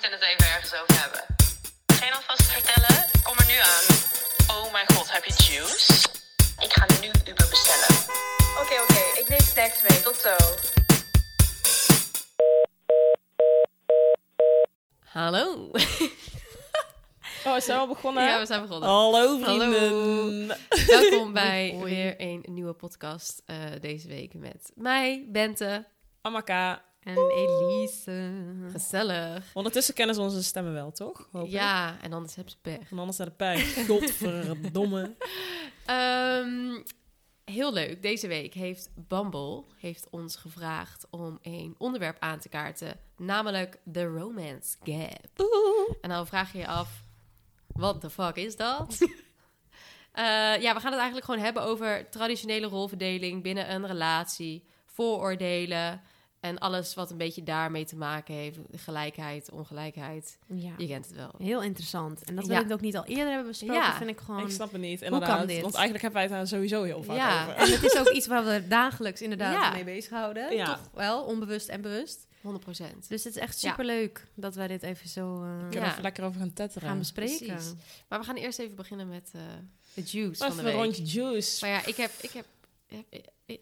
moeten het even ergens over hebben. Ga je alvast vertellen? Kom er nu aan. Oh my god, heb je juice? Ik ga nu Uber bestellen. Oké, oké. Ik neem snacks mee. Tot zo. Hallo. Oh, is het al begonnen? Ja, we zijn begonnen. Hallo vrienden. Welkom bij weer een nieuwe podcast eh, deze week met mij, Bente. Amaka. En Elise. Gezellig. Ondertussen kennen ze onze stemmen wel, toch? Hoop ik. Ja, en anders hebben ze pech. En anders naar de pijn. Godverdomme. Ehm, heel leuk. Deze week heeft Bumble heeft ons gevraagd om een onderwerp aan te kaarten. Namelijk de romance gap. En dan vraag je je af, wat de fuck is dat? Eh, ja, we gaan het eigenlijk gewoon hebben over traditionele rolverdeling binnen een relatie, vooroordelen en alles wat een beetje daarmee te maken heeft. Gelijkheid, ongelijkheid. Ja, Je kent het wel. heel interessant. En dat we Ja. het ook niet al eerder hebben besproken, Ja. vind ik gewoon... Ik snap het niet, kan inderdaad. dit? Want eigenlijk hebben wij het daar sowieso heel vaak Ja. over. En het is ook iets waar we dagelijks inderdaad Ja. mee bezighouden. Ja. Toch wel, onbewust en bewust. 100 procent. Dus het is echt Ja. superleuk dat wij dit even zo eh, Ik Ja. even lekker over gaan tetteren. gaan bespreken. Precies. Maar we gaan eerst even beginnen met eh, de juice van Even de een week. rondje juice. Maar ja, ik heb... Ik heb, heb,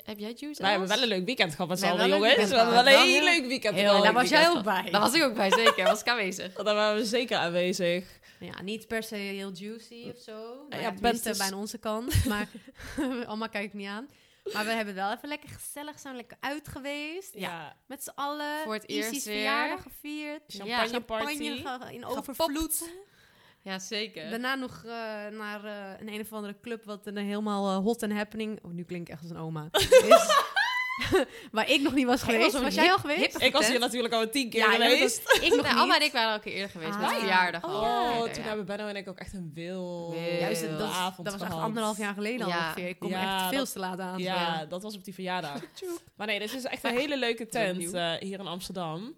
heb jij juice? Wij hebben wel een leuk weekend gehad met z'n allen, hebben wel een jongens. We hebben wel een heel gehad. leuk weekend. Een daar was jij ook bij. Daar was ik ook bij, zeker. Was ik aanwezig. gehad. Daar waren we zeker aanwezig. Ja, niet per se heel juicy of zo. Nou Ja, ja, Bent is- bij onze kant. Maar allemaal kijk ik niet aan. Maar we hebben wel even lekker gezellig zijn, lekker uit geweest. Ja. Met z'n allen. Voor het eerst weer. verjaardag gevierd. Champagne party. Champagne in overvloed. Ja, zeker. Daarna nog eh, naar eh, een een of andere club wat een helemaal eh, hot and happening... Oh, nu klink ik echt als een oma. Is, waar ik nog niet was geweest. was jij al geweest? Ik was hier natuurlijk al tien keer Ja, geweest. was- ik nog Nee, niet. Alma en ik waren al een keer eerder geweest. met Ah. verjaardag Oh, al. ja. Oh, Ja, toen ja. hebben Benno en ik ook echt een wil. Juist, dat, dat, avond dat was echt anderhalf jaar geleden al Ja. ongeveer. Ik kom Ja, echt veel dat- te laat aan. Ja, dat was op die verjaardag. maar nee, dit is echt een hele leuke tent eh, hier in Amsterdam.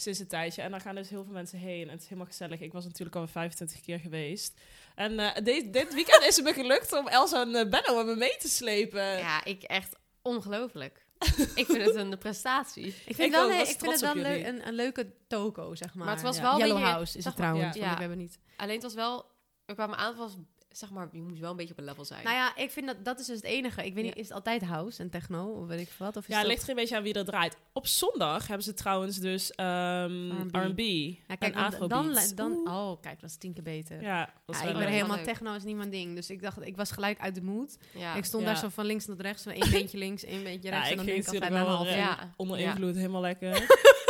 Sinds een tijdje. En daar gaan dus heel veel mensen heen. En het is helemaal gezellig. Ik was natuurlijk al 25 keer geweest. En eh, dit, dit weekend is het me gelukt om Elsa en eh, Benno met me mee te slepen. Ja, ik echt ongelooflijk. ik vind het een prestatie. Ik vind, Ik wel, ook, nee, was ik vind het wel leuk, een, een leuke toko, zeg maar. Maar het was Ja. wel Yellow beetje- House is het trouwens, ja. want ik heb het niet. Alleen het was wel... Er kwamen aan, het was, zeg maar, je moest wel een beetje op een level zijn. Nou ja, ik vind dat, dat is dus het enige. Ik weet niet, Ja. is het altijd house en techno, of weet ik veel wat? Of is Ja, dat... het ligt er een beetje aan wie er draait. Op zondag hebben ze trouwens dus ehm R&B. R&B Ja, kijk, en dan, dan, dan, oh, kijk, dat is tien keer beter. Ja, dat is Ja, wel ik ben helemaal techno is niet mijn ding. Dus ik dacht, ik was gelijk uit de mood. ja. Ik stond Ja. daar zo van links naar rechts, zo één beentje links, één beentje Ja, rechts. ik en dan ging denk ik altijd half eh. Ja. onder Ja. invloed helemaal lekker.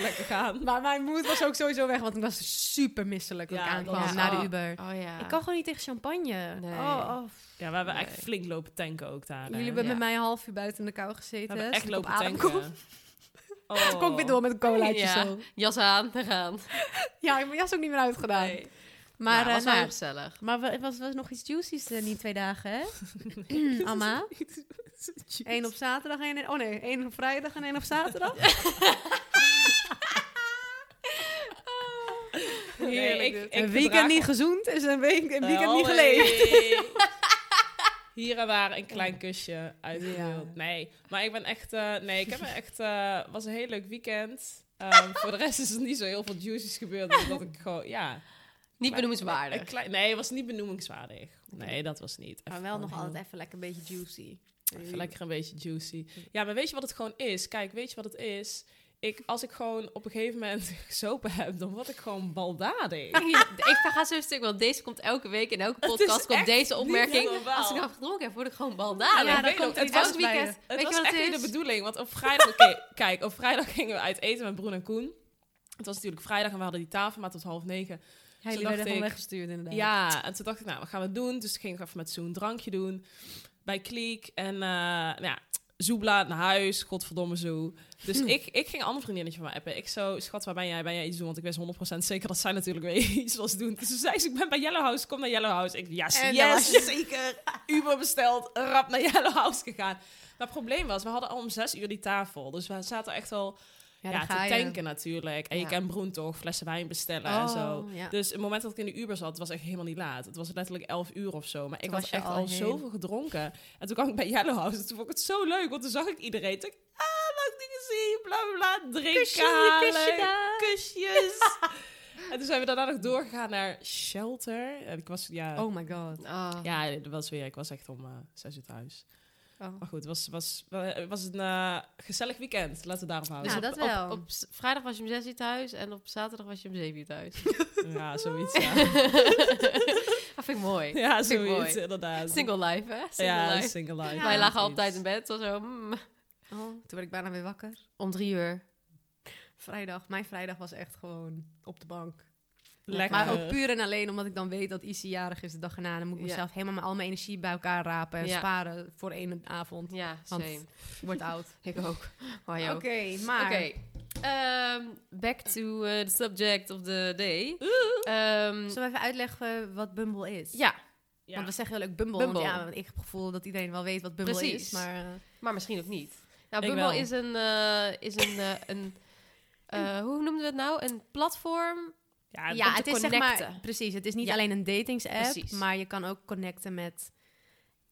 Lekker gaan. Maar mijn moed was ook sowieso weg, want ik was super misselijk Ja, aankwam oh. de Uber. Oh ja. Ik kan gewoon niet tegen champagne. Nee. Oh, oh. Ja, we hebben Nee. echt flink lopen tanken ook daar. hè. Jullie hebben Ja. met mij een half uur buiten in de kou We gezeten. hebben echt lopen tanken. kom. Oh. Toen kon ik weer door met een colaatje Ja. zo. Jas aan, we gaan. Ja, ik heb mijn jas ook niet meer uitgedaan. Nee. Maar, Maar eh, was wel nou, heel gezellig. maar wa- was, was nog iets juicy's in die twee dagen, hè? Amma? Eén op zaterdag, één... Oh nee, één op vrijdag en één op zaterdag. Nee, ik, ik een weekend niet gezoend is een, week, een weekend niet Oh, geleefd. nee. Hier en daar een klein kusje uitgedeeld. Ja. Nee, maar ik ben echt... eh, nee, ik heb echt... eh was een heel leuk weekend. Ehm, voor de rest is er niet zo heel veel juicies gebeurd. Dus dat ik gewoon... Ja, Niet klein, nee, het was niet benoemingswaardig. Nee, dat was niet. Maar wel nog heel- altijd even lekker een beetje juicy. Even lekker een beetje juicy. Ja, maar weet je wat het gewoon is? Kijk, weet je wat het is? Ik, als ik gewoon op een gegeven moment gesopen heb, dan word ik gewoon baldadig. ik ga zo een stuk, want deze komt elke week in elke podcast komt deze opmerking. Als ik nou gedronken heb, word ik gewoon baldadig. Ja, komt er het was Elk weekend. Het Weet je was wat echt het niet de bedoeling. Want op vrijdag, kijk, op vrijdag gingen we uit eten met Broen en Koen. Het was natuurlijk vrijdag en we hadden die tafel maar tot half negen. Ja, Toen jullie werden gewoon weggestuurd inderdaad. Ja, en toen dacht ik, nou, wat gaan we doen? Dus toen ging ik even met Zoe een drankje doen bij Kliek. En eh, nou ja, Zoebla naar huis, godverdomme zo. Dus ik, ik ging een ander vriendinnetje van me appen. Ik zo, schat, waar ben jij? Ben jij iets doen? Want ik wist 100% zeker dat zij natuurlijk weer iets was doen. Dus toen zei ze, ik ben bij Yellow House, kom naar Yellow House. Ik, yes, En yes, zeker. Uber besteld, rap naar Yellow House gegaan. Maar het probleem was, we hadden al om zes uur die tafel. Dus we zaten echt al Ja, te je. tanken natuurlijk. En je kent Broen toch, flessen wijn bestellen Oh, en zo. ja. Dus het moment dat ik in de Uber zat, was echt helemaal niet laat. Het was letterlijk 11 uur of zo. Maar ik Toen had was je echt al zoveel gedronken. En toen kwam ik bij Yellow House. En toen vond ik het zo leuk. Want toen zag ik iedereen. Toen ik, ah, mag ik dingen zien? Bla, bla, bla. Drinken Kusje, halen. kusje daar. Kusjes. en toen zijn we daarna nog doorgegaan naar Shelter. En ik was, ja... Oh my god. Ah. Ja, dat was weer. Ik was echt om eh, zes uur thuis. Oh. Maar goed, het was, was, het was een eh, gezellig weekend. Laten we daarop houden. Nou, Dus dat op, wel. Op, op vrijdag was je om zes uur thuis en op zaterdag was je om zeven uur thuis. Ja, zoiets, ja. dat vind ik mooi. ja, Vind ik zoiets, mooi. inderdaad. Single life, hè? Single ja, life. single life. Ja, Wij lagen altijd in bed, of zo. mm, Oh, toen werd ik bijna weer wakker. om drie uur. Vrijdag, mijn vrijdag was echt gewoon op de bank. Lekker. Maar ook puur en alleen omdat ik dan weet dat Issy jarig is de dag erna. Dan moet ik Ja. mezelf helemaal met al mijn energie bij elkaar rapen en Ja. sparen voor één avond. Ja, Want same. ik word oud. Ik ook. Maar Oké, maar... Oké. ehm, back to eh, the subject of the day. Ehm, Zullen we even uitleggen wat Bumble is? ja, Ja. Want we zeggen heel leuk Bumble, Bumble. Want ja, want ik heb het gevoel dat iedereen wel weet wat Bumble Precies. is. Maar eh, maar misschien ook niet. Nou, Ik Bumble wel. is een, eh, is een, een eh, hoe noemden we het nou? Een platform. Ja, ja, het is zeg maar... Precies, het is niet Ja. alleen een datingsapp, Precies. maar je kan ook connecten met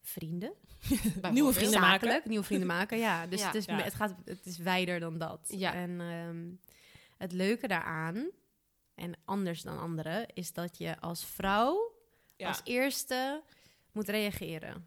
vrienden. bijvoorbeeld. vrienden maken. Nieuwe vrienden maken, ja. Dus Ja. Het, is, Ja. Het, gaat, het is wijder dan dat. Ja. En ehm, het leuke daaraan, en anders dan anderen, is dat je als vrouw Ja, als eerste moet reageren.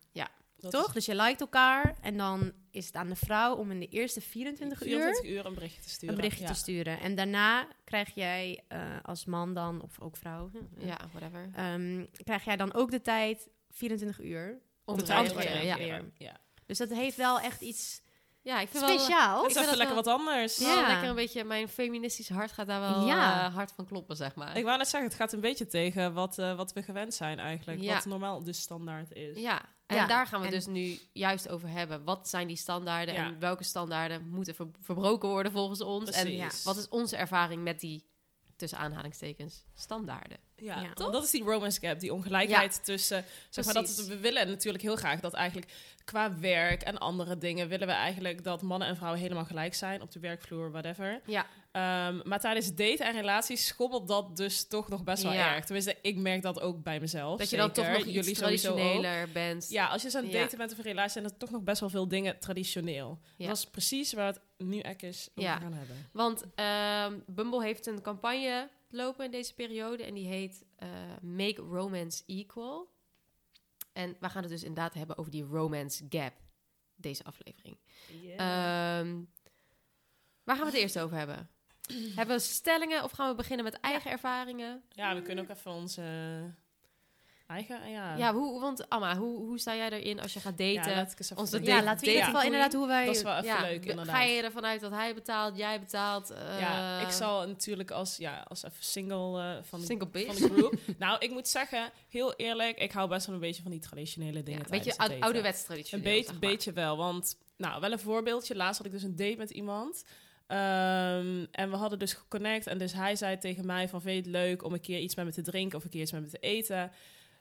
Dat Toch? is Dus je liked elkaar en dan is het aan de vrouw om in de eerste 24, 24 uur uur een berichtje te sturen. een berichtje ja. te sturen. En daarna krijg jij eh, als man dan, of ook vrouw, hè, Ja, whatever. ehm, krijg jij dan ook de tijd 24 uur. Om te te antwoorden, reageren, ja. ja. ja. Dus dat heeft wel echt iets Ja, ik vind wel... speciaals. Dat Ik is vind dat lekker wel- wat anders. Wel Ja. lekker een beetje, mijn feministisch hart gaat daar wel Ja. eh, hard van kloppen, zeg maar. Ik wou net zeggen, het gaat een beetje tegen wat, eh, wat we gewend zijn eigenlijk. Ja. Wat normaal de standaard is. Ja, en Ja, daar gaan we en- dus nu juist over hebben. Wat zijn die standaarden Ja. en welke standaarden moeten ver- verbroken worden volgens ons? En wat is onze ervaring met die, tussen aanhalingstekens, standaarden? Ja, Ja. want dat is die romance gap, die ongelijkheid tussen... Zeg maar, dat het- we willen natuurlijk heel graag dat eigenlijk qua werk en andere dingen... willen we eigenlijk dat mannen en vrouwen helemaal gelijk zijn op de werkvloer, whatever. Ja, Ehm, maar tijdens daten en relaties schommelt dat dus toch nog best wel Ja. erg. Tenminste, ik merk dat ook bij mezelf. dat je dan toch nog iets Jullie ook. traditioneler bent. Ja, als je zo'n Ja. daten bent of een relatie, zijn er toch nog best wel veel dingen traditioneel. Ja. Dat is precies waar het nu echt is over gaan hebben. Want ehm, Bumble heeft een campagne lopen in deze periode en die heet eh, Make Romance Equal. En we gaan het dus inderdaad hebben over die romance gap, deze aflevering. Ehm, waar gaan we het eerst over hebben? Hebben we stellingen of gaan we beginnen met eigen ervaringen? ja, we kunnen ook even onze eigen... Ja, Ja, hoe, want Amma, hoe, hoe sta jij erin als je gaat Ja, daten? laat ik eens even Onze denken. Ja, laten we in ieder geval inderdaad hoe wij... Dat is wel even Ja, leuk, inderdaad. Ga je ervan uit dat hij betaalt, jij betaalt? eh, ja, ik zal natuurlijk als, ja, als even single eh, van, de, Single van bitch. de group... nou, ik moet zeggen, heel eerlijk, ik hou best wel een beetje van die traditionele Ja, dingen een beetje ouderwets Een traditioneel. beetje, zeg maar. beetje wel, want nou, wel een voorbeeldje. Laatst had ik dus een date met iemand. Ehm, en we hadden dus geconnect. En dus hij zei tegen mij van, vind je het leuk om een keer iets met me te drinken of een keer iets met me te eten?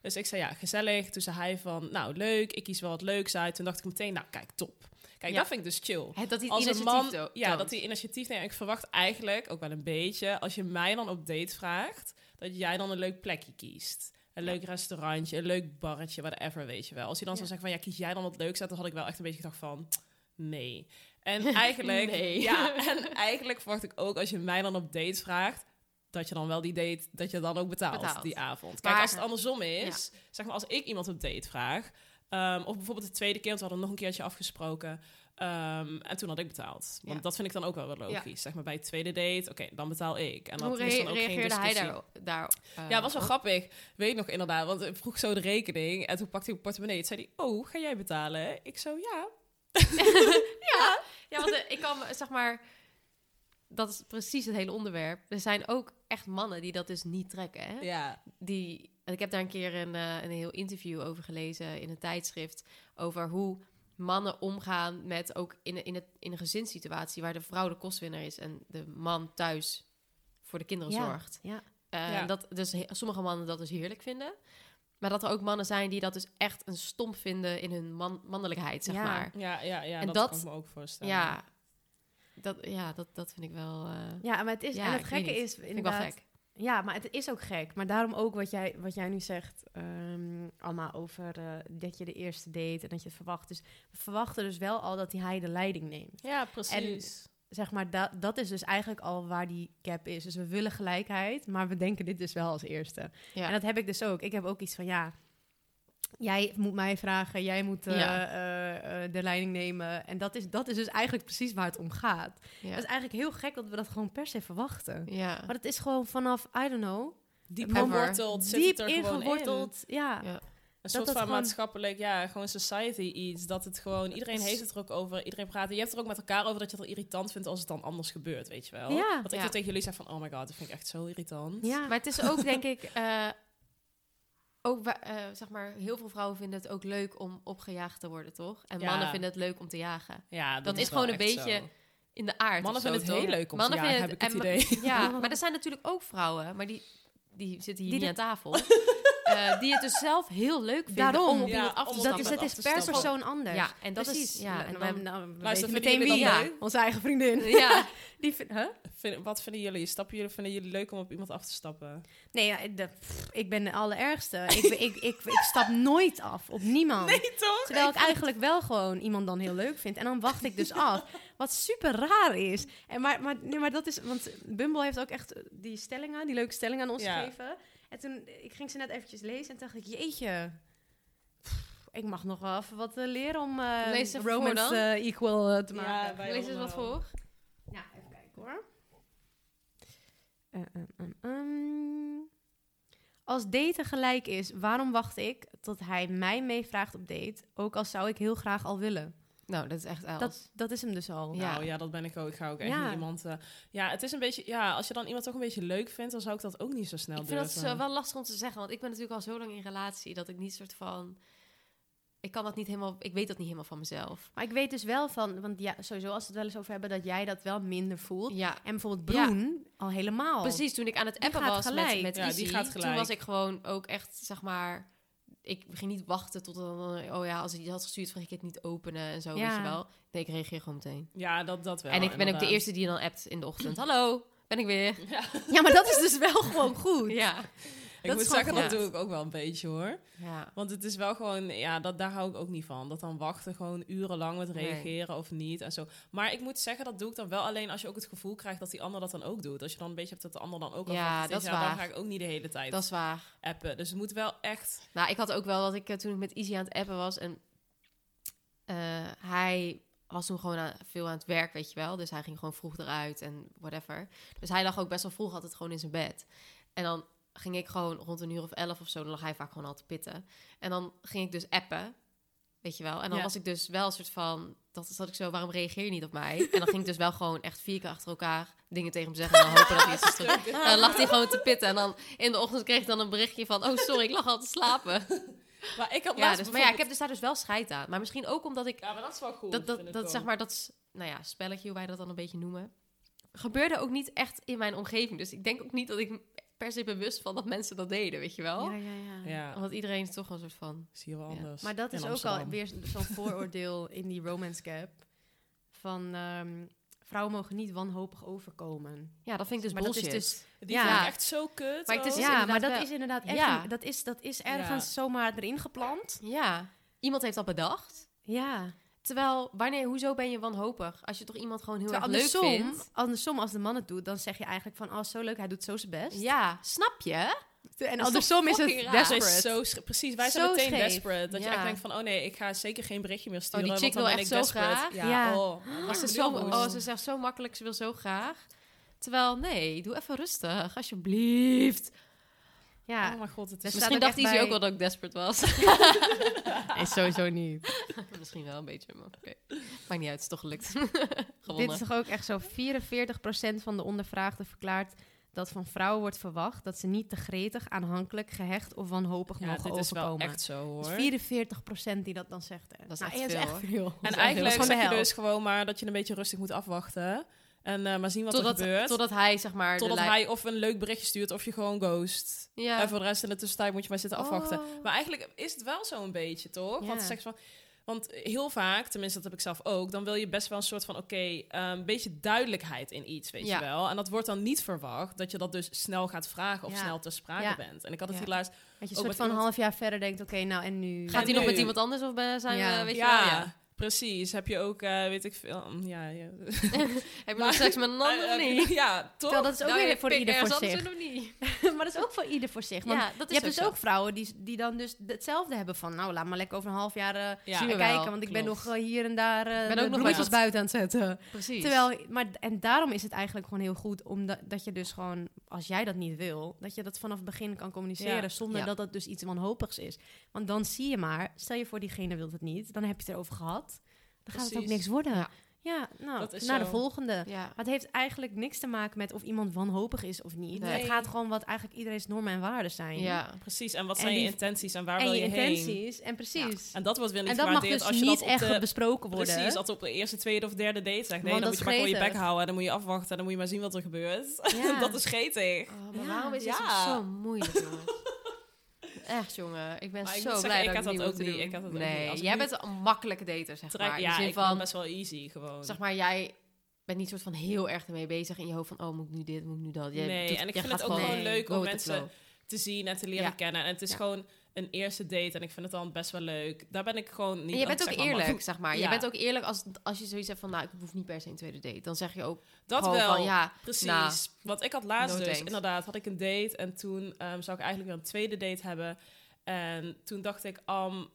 Dus ik zei, ja, gezellig. Toen zei hij van, nou, leuk. Ik kies wel wat leuks uit. Toen dacht ik meteen, nou, kijk, top. Kijk, Ja. dat vind ik dus chill. Dat hij Als een man, ja, dat hij initiatief neemt. Ik verwacht eigenlijk ook wel een beetje, als je mij dan op date vraagt, dat jij dan een leuk plekje kiest. Een leuk restaurantje, een leuk barretje, whatever, weet je wel. Als hij dan Ja. zou zeggen van, ja, kies jij dan wat leuks uit, dan had ik wel echt een beetje gedacht van, nee. En eigenlijk, Nee. ja, en eigenlijk verwacht ik ook, als je mij dan op date vraagt, dat je dan wel die date, dat je dan ook betaalt, Betaalt. die avond. Kijk, Maar- als het andersom is, zeg maar, als ik iemand op date vraag, Ehm, of bijvoorbeeld de tweede keer, want we hadden nog een keertje afgesproken. Ehm, en toen had ik betaald. Want Ja. dat vind ik dan ook wel weer logisch. Zeg maar bij het tweede date, oké, dan betaal ik. En dat Hoe is dan ook geen reageerde hij discussie. daar? daar eh, Ja, was wel op? grappig. Weet nog inderdaad, want ik vroeg zo de rekening. En toen pakte hij mijn portemonnee. Toen zei hij, oh, ga jij betalen? Ik zo, ja. Ja, want eh, ik kan, zeg maar, dat is precies het hele onderwerp. Er zijn ook echt mannen die dat dus niet trekken. Hè? Ja, Die, en ik heb daar een keer een, eh, een heel interview over gelezen in een tijdschrift. Over hoe mannen omgaan met ook in, een- in, het, in een gezinssituatie waar de vrouw de kostwinner is en de man thuis voor de kinderen Ja. zorgt. Ja. Eh, Ja. Dat dus he- sommige mannen dat dus heerlijk vinden. Maar dat er ook mannen zijn die dat dus echt een stomp vinden in hun man, mannelijkheid, zeg Ja. maar. ja, ja, ja En dat, dat- kan ik me ook voorstellen. Ja, dat, ja dat, dat vind ik wel, eh Ja, maar het is, Ja, en het gekke is vind ik wel inderdaad... gek. Ja, maar het is ook gek. Maar daarom ook wat jij, wat jij nu zegt, ehm Alma, over eh, dat je de eerste date en dat je het verwacht. Dus we verwachten dus wel al dat hij de leiding neemt. Ja, precies. Zeg maar, dat, dat is dus eigenlijk al waar die gap is. Dus we willen gelijkheid, maar we denken dit dus wel als eerste. Ja. En dat heb ik dus ook. Ik heb ook iets van, ja, jij moet mij vragen, jij moet eh, Ja. eh, eh, de leiding nemen. En dat is, dat is dus eigenlijk precies waar het om gaat. ja. Dat is eigenlijk heel gek dat we dat gewoon per se verwachten. ja. Maar dat is gewoon vanaf, I don't know, Diep geworteld zit diep het er in. ingeworteld. Ja. Een Dat soort van gewoon- maatschappelijk, ja, gewoon society iets. Dat het gewoon, iedereen heeft het er ook over, iedereen praat. Je hebt er ook met elkaar over dat je het wel irritant vindt als het dan anders gebeurt, weet je wel. Ja. Want ik Ja. tegen jullie zei van, oh my god, dat vind ik echt zo irritant. Ja. Maar het is ook, denk ik, eh, ook, eh, zeg maar, heel veel vrouwen vinden het ook leuk om opgejaagd te worden, toch? En Ja. mannen vinden het leuk om te jagen. Ja, dat, Dat is gewoon een beetje zo. In de aard. Mannen vinden het heel leuk om Mannen te jagen, heb ik het idee. Ja, maar er zijn natuurlijk ook vrouwen, maar die, die zitten hier Die niet aan tafel. eh, die het dus zelf heel leuk vinden Daarom. om op Ja, iemand af te op dat stappen. is, het is per stappen. persoon anders. Ja, en dat Precies. is... Ja, en en wij, wij- nou, we Luister, meteen wie. leuk? Onze eigen vriendin. ja, Die vind- huh? Vind- wat vinden jullie? Stappen jullie, vinden jullie leuk om op iemand af te stappen? Nee, ja, de, pff, ik ben de allerergste. ik, ik, ik, ik, ik stap nooit af op niemand. toch? Terwijl ik eigenlijk wel gewoon iemand dan heel leuk vind. En dan wacht ik dus af. Wat super raar is. En maar, maar, nee, maar dat is... Want Bumble heeft ook echt die stellingen, die leuke stellingen aan ons Ja. En toen, ik ging ze net eventjes lezen en dacht ik, jeetje... pff, Ik mag nog wel even wat eh, leren om eh, Lees even voor romance dan. eh, equal te maken. lees eens wat voor. Ja, even kijken hoor. Eh, ehm, ehm, ehm. Als daten gelijk is, waarom wacht ik tot hij mij meevraagt op date? Ook al zou ik heel graag al willen. Nou, dat is echt Els. Dat, dat is hem dus al. Ja. Nou ja, dat ben ik ook. Ik ga ook echt Ja. niet iemand... eh, ja, het is een beetje... Ja, als je dan iemand toch een beetje leuk vindt, dan zou ik dat ook niet zo snel ik vind dat wel lastig om te zeggen, want ik ben natuurlijk al zo lang in relatie dat ik niet soort van... Ik kan dat niet helemaal... Ik weet dat niet helemaal van mezelf. Maar ik weet dus wel van, want ja, sowieso als we het wel eens over hebben, dat jij dat wel minder voelt. Ja, En bijvoorbeeld Ja. Broen al helemaal. Precies, toen ik aan het appen was gelijk. met, met Izzy, toen was ik gewoon ook echt, zeg maar... Ik ging niet wachten tot dan, oh ja, als hij die had gestuurd, vraag ik het niet openen en zo, Ja. weet je wel. Nee, ik reageer gewoon meteen. Ja, dat, dat wel. en ik ben ook de eerste die dan appt in de ochtend. Hallo, ben ik weer. Ja, maar dat is dus wel gewoon goed. Ja. Ik moet zeggen, dat doe ik ook wel een beetje hoor. ja. Want het is wel gewoon, ja, dat, daar hou ik ook niet van. Dat dan wachten, gewoon urenlang met Nee. reageren of niet en zo. Maar ik moet zeggen, dat doe ik dan wel alleen als je ook het gevoel krijgt dat die ander dat dan ook doet. Als je dan een beetje hebt dat de ander dan ook al Ja, dat is ja, dan waar. ga ik ook niet de hele tijd Dat is waar. appen. Dus het moet wel echt... Nou, ik had ook wel dat ik eh, toen ik met Izzy aan het appen was en eh, hij was toen gewoon aan- veel aan het werk, weet je wel. Dus hij ging gewoon vroeg eruit en whatever. Dus hij lag ook best wel vroeg altijd gewoon in zijn bed. En dan ging ik gewoon rond een uur of elf of zo, dan lag hij vaak gewoon al te pitten. En dan ging ik dus appen, weet je wel. En dan Ja. was ik dus wel een soort van, dat zat ik zo, waarom reageer je niet op mij? En dan ging ik dus wel gewoon echt vier keer achter elkaar dingen tegen hem zeggen en dan hopen dat hij iets is terug. En dan lag hij gewoon te pitten. En dan in de ochtend kreeg ik dan een berichtje van... Oh, sorry, ik lag al te slapen. Maar ik had Ja, dus, maar ja, ik heb dus daar dus wel scheid aan. Maar misschien ook omdat ik... Ja, maar dat is wel goed. Dat, dat, dat zeg maar, dat nou ja, spelletje, hoe wij dat dan een beetje noemen... gebeurde ook niet echt in mijn omgeving. Dus ik denk ook niet dat ik per se bewust van dat mensen dat deden, weet je wel? Ja, ja, ja. Ja, Want iedereen is toch een soort van... zie je wel Ja. anders. Maar dat is ook al weer zo'n vooroordeel in die romance gap. Van ehm, vrouwen mogen niet wanhopig overkomen. Ja, dat vind ik dus Maar dat is bullshit. dus- Die Ja. vind ik echt zo kut. Maar het is ja, maar dat wel- is inderdaad echt... Ja. niet- Dat, is, dat is ergens Ja. zomaar erin geplant. Ja, iemand heeft dat bedacht. Ja. Terwijl, wanneer, hoezo ben je wanhopig? Als je toch iemand gewoon heel Terwijl erg leuk andersom, vindt. andersom, als de man het doet, dan zeg je eigenlijk van... Oh, zo leuk, hij doet zo zijn best. Ja, snap je? En is andersom toch is het desperate. is zo precies, wij zijn Zo meteen scheef. desperate. Dat je echt denkt van, oh nee, ik ga zeker geen berichtje meer sturen. die chick want dan wil ben echt ik zo desperate. graag. Ja, Ja. Oh, Als ze, zo, oh, ze zegt zo makkelijk, ze wil zo graag. Terwijl, nee, doe even rustig, alsjeblieft. Ja, Oh mijn god, het is... Misschien dacht hij bij- ook wel dat ik desperate was. nee, sowieso niet. Misschien wel een beetje, maar oké. Maakt niet uit, het is toch gelukt. Dit is toch ook echt zo. 44% van de ondervraagden verklaart dat van vrouwen wordt verwacht dat ze niet te gretig, aanhankelijk, gehecht of wanhopig Ja, mogen dit is wel overkomen. echt zo hoor. Het is 44% die dat dan zegt. Hè. Dat is Nou, echt ja, veel. En is eigenlijk zeg je dus gewoon maar dat je een beetje rustig moet afwachten. En eh, maar zien wat Totdat, er gebeurt. totdat hij, zeg maar... de Totdat hij of een leuk berichtje stuurt of je gewoon ghost. Ja. En voor de rest in de tussentijd moet je maar zitten afwachten. Oh. Maar eigenlijk is het wel zo een beetje, toch? Ja. Want, zeg van, want heel vaak, tenminste dat heb ik zelf ook... dan wil je best wel een soort van, oké, eh, een beetje duidelijkheid in iets, weet Ja. je wel. En dat wordt dan niet verwacht, dat je dat dus snel gaat vragen of Ja. snel ter sprake Ja. bent. En ik had het Ja. hier laatst... Dat je een soort van een iemand- half jaar verder denkt, oké, nou en nu... Gaat hij nog met iemand anders of zijn Ja. we, weet ja, je wel? Ja. Precies. Heb je ook, eh, weet ik veel... mm, Ja, ja. Heb je nog seks met een ander of eh, niet? Ja, toch? Terwijl dat is ook Nou, weer voor ieder voor zich. niet? maar dat is ook voor ieder voor zich. Want Ja, dat je hebt dus ook vrouwen die, die dan dus hetzelfde hebben van... nou, laat maar lekker over een half jaar Ja. Zien we kijken. wel, want ik ben nog hier en daar uh, ook nog bloemetjes buiten aan het zetten. Precies. Terwijl, maar, en daarom is het eigenlijk gewoon heel goed... omdat dat je dus gewoon, als jij dat niet wil... dat je dat vanaf het begin kan communiceren... Ja. zonder Ja. dat dat dus iets wanhopigs is. Want dan zie je maar... stel je voor diegene wil het niet... dan heb je het erover gehad. Dan gaat het ook niks worden. Ja, Ja. nou, Dat is naar de volgende. Ja. Maar het heeft eigenlijk niks te maken met of iemand wanhopig is of niet. Nee. Het gaat gewoon wat eigenlijk iedereen's normen en waarden zijn. ja. Precies. En wat En zijn je intenties en waar En wil je je heen? intenties. En precies. En dat wordt weer niet En dat mag gewaardeerd dus als je niet dat op echt de... besproken worden. Precies, als op de eerste, tweede of derde date zegt. Nee, Want dan moet je maar gewoon je bek houden. En dan moet je afwachten. En dan moet je maar zien wat er gebeurt. Ja. dat is getig. Oh, maar Ja. waarom is Ja. zo moeilijk? Echt, jongen. Ik ben Maar zo blij zeggen, dat ik ik had dat ook niet. Ik had dat ook nee, niet. Jij bent een makkelijke dater, zeg Trek- maar. In ja, zin ik van, ben best wel easy gewoon. zeg maar, jij bent niet soort van heel erg ermee bezig in je hoofd van, oh, moet ik nu dit, moet ik nu dat. Jij Nee, doet- en ik vind het ook gewoon leuk om mensen te zien en te leren Ja. kennen. En het is Ja. gewoon een eerste date. En ik vind het dan best wel leuk. Daar ben ik gewoon niet En je bent zeg ook maar, eerlijk, maar- zeg maar. Je bent ook eerlijk als, als je zoiets hebt van, nou, ik hoef niet per se een tweede date. Dan zeg je ook Dat wel. van, ja, Precies. nou, Want ik had laatst no dus, inderdaad, had ik een date. En toen ehm, zou ik eigenlijk weer een tweede date hebben. En toen dacht ik, Am,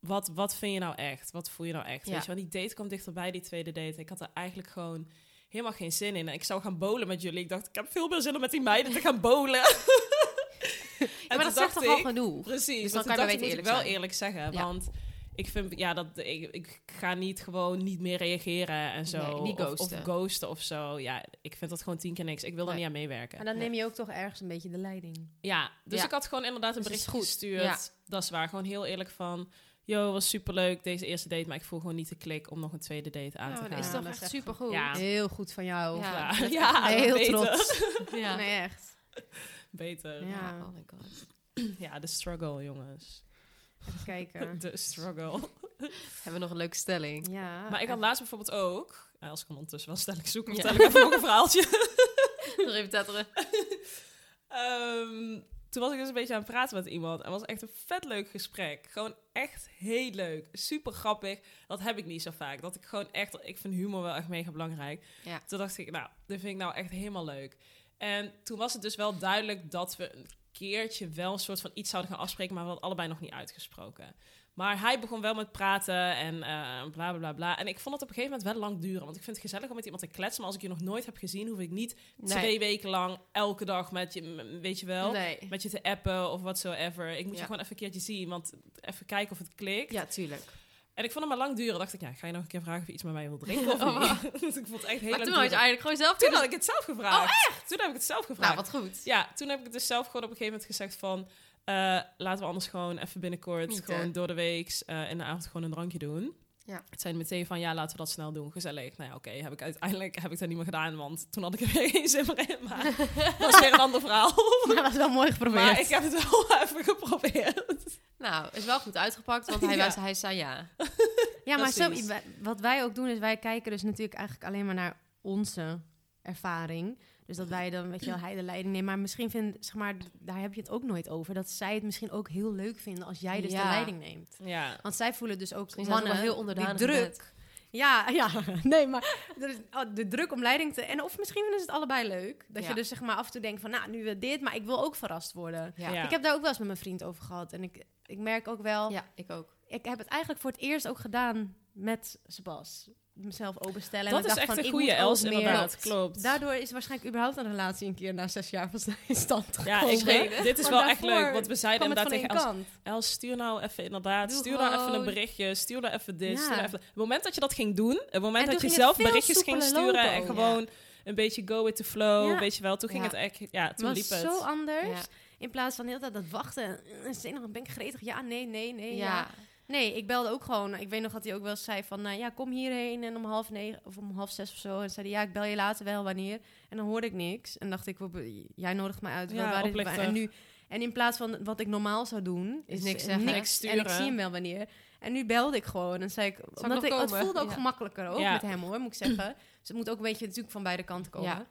wat, wat vind je nou echt? Wat voel je nou echt? Ja. Weet je, want die date kwam dichterbij, die tweede date. Ik had er eigenlijk gewoon helemaal geen zin in. En ik zou gaan bowlen met jullie. Ik dacht, ik heb veel meer zin om met die meiden te gaan bowlen. Ja, En maar dat zegt dacht toch al ik- genoeg? Precies, Dus dan kan je beter eerlijk wel zijn. eerlijk zeggen. Ja. Want ik vind, ja, dat, ik, ik ga niet gewoon niet meer reageren en zo. Nee, niet Of- Of, ghosten. of zo. Ja, ik vind dat gewoon tien keer niks. Ik wil er Nee. niet aan meewerken. Maar dan neem je ook toch ergens een beetje de leiding. Ja, dus Ja. ik had gewoon inderdaad een Dus bericht goed. gestuurd. Ja. Dat is waar. Gewoon heel eerlijk van... Yo, was superleuk deze eerste date, maar ik voel gewoon niet de klik om nog een tweede date aan Ja, te gaan. dat is toch dat echt is echt supergoed. Ja. Heel goed van jou. Ja. Ja, heel beter. trots. Ja. Nee, echt. Beter. Ja. Oh my god. Ja, de struggle, jongens. Even kijken. De struggle. Hebben we nog een leuke stelling? Ja. Maar ik had laatst bijvoorbeeld ook... ja, Als ik hem ondertussen wel stelling zoek, Ja. vertel ik even nog een verhaaltje. Nog even tetteren. Ehm, toen was ik dus een beetje aan het praten met iemand. En het was echt een vet leuk gesprek. Gewoon echt heel leuk. Super grappig. Dat heb ik niet zo vaak. Dat ik gewoon echt... Ik vind humor wel echt mega belangrijk. Ja. Toen dacht ik, nou, dit vind ik nou echt helemaal leuk. En toen was het dus wel duidelijk dat we een keertje wel een soort van iets zouden gaan afspreken, maar we hadden allebei nog niet uitgesproken. Maar hij begon wel met praten en eh bla bla bla bla. En ik vond het op een gegeven moment wel lang duren. Want ik vind het gezellig om met iemand te kletsen. Maar als ik je nog nooit heb gezien, hoef ik niet Nee. twee weken lang elke dag met je, weet je wel, Nee. met je te appen of whatsoever. Ik moet Ja. je gewoon even een keertje zien, want even kijken of het klikt. Ja, tuurlijk. En ik vond het maar lang duren. dacht ik, ja, ga je nog een keer vragen of je iets met mij wil drinken of Oh, niet? Dus ik vond het echt heel Maar lang toen had je eigenlijk gewoon zelf Toen had ik het zelf gevraagd. Oh, echt? Toen heb ik het zelf gevraagd. Nou, wat goed. Ja, toen heb ik het dus zelf gewoon op een gegeven moment gezegd van... eh, laten we anders gewoon even binnenkort, Niet, gewoon door de week eh, in de avond gewoon een drankje doen. Ja. Het zijn meteen van, ja, laten we dat snel doen, gezellig. Nou ja, oké, heb ik uiteindelijk heb ik dat niet meer gedaan, want toen had ik er weer geen zin meer in. Maar dat is weer een ander verhaal. Maar dat was wel mooi geprobeerd. Maar ik heb het wel even geprobeerd. Nou, is wel goed uitgepakt, want hij, Ja. was, hij zei ja. Ja, maar zo, wat wij ook doen is wij kijken dus natuurlijk eigenlijk alleen maar naar onze ervaring. Dus dat wij dan, weet je wel, hij de leiding neemt. Maar misschien vind, zeg maar, daar heb je het ook nooit over. Dat zij het misschien ook heel leuk vinden als jij dus Ja. de leiding neemt. Ja. Want zij voelen dus ook Misschien mannen, heel onderdanig die druk. Ja, ja, nee, maar is, de druk om leiding te... En of misschien is het allebei leuk. Dat Ja. je dus zeg maar af en toe denkt van, nou, nu wil dit, maar ik wil ook verrast worden. Ja. Ja. Ik heb daar ook wel eens met mijn vriend over gehad. En ik, ik merk ook wel, Ja, ik ook. ik heb het eigenlijk voor het eerst ook gedaan met Sebas. Mezelf openstellen. Dat en is echt van, een goede Els, inderdaad. Klopt. Daardoor is waarschijnlijk überhaupt een relatie een keer na zes jaar van stand Ja, ik weet, dit is wel echt leuk. Want we zeiden inderdaad tegen Els. Els, stuur nou even inderdaad, Doe stuur nou even een berichtje, stuur nou even dit, Ja. stuur nou even... Het moment dat je dat ging doen, het moment En dat je zelf berichtjes ging sturen en gewoon een beetje go with the flow, Ja. weet je wel, toen ging het echt, ja, toen Het liep was het. zo anders. In plaats van de hele tijd dat wachten. En nog ben ik gretig. Ja, nee, nee, nee. Ja. Nee, ik belde ook gewoon. Ik weet nog dat hij ook wel eens zei van... nou ja, kom hierheen en om half negen of om half zes of zo. En zei hij, ja, ik bel je later wel, wanneer. En dan hoorde ik niks. En dacht ik, jij nodigt mij uit. Ja, waar en nu En in plaats van wat ik normaal zou doen... Is Is, niks zeggen. niks Niks En ik sturen. zie hem wel wanneer. En nu belde ik gewoon en zei ik... Omdat ik, het voelde ook Ja. gemakkelijker ook Ja. met hem hoor, moet ik zeggen. Dus het moet ook een beetje natuurlijk van beide kanten komen. Ja.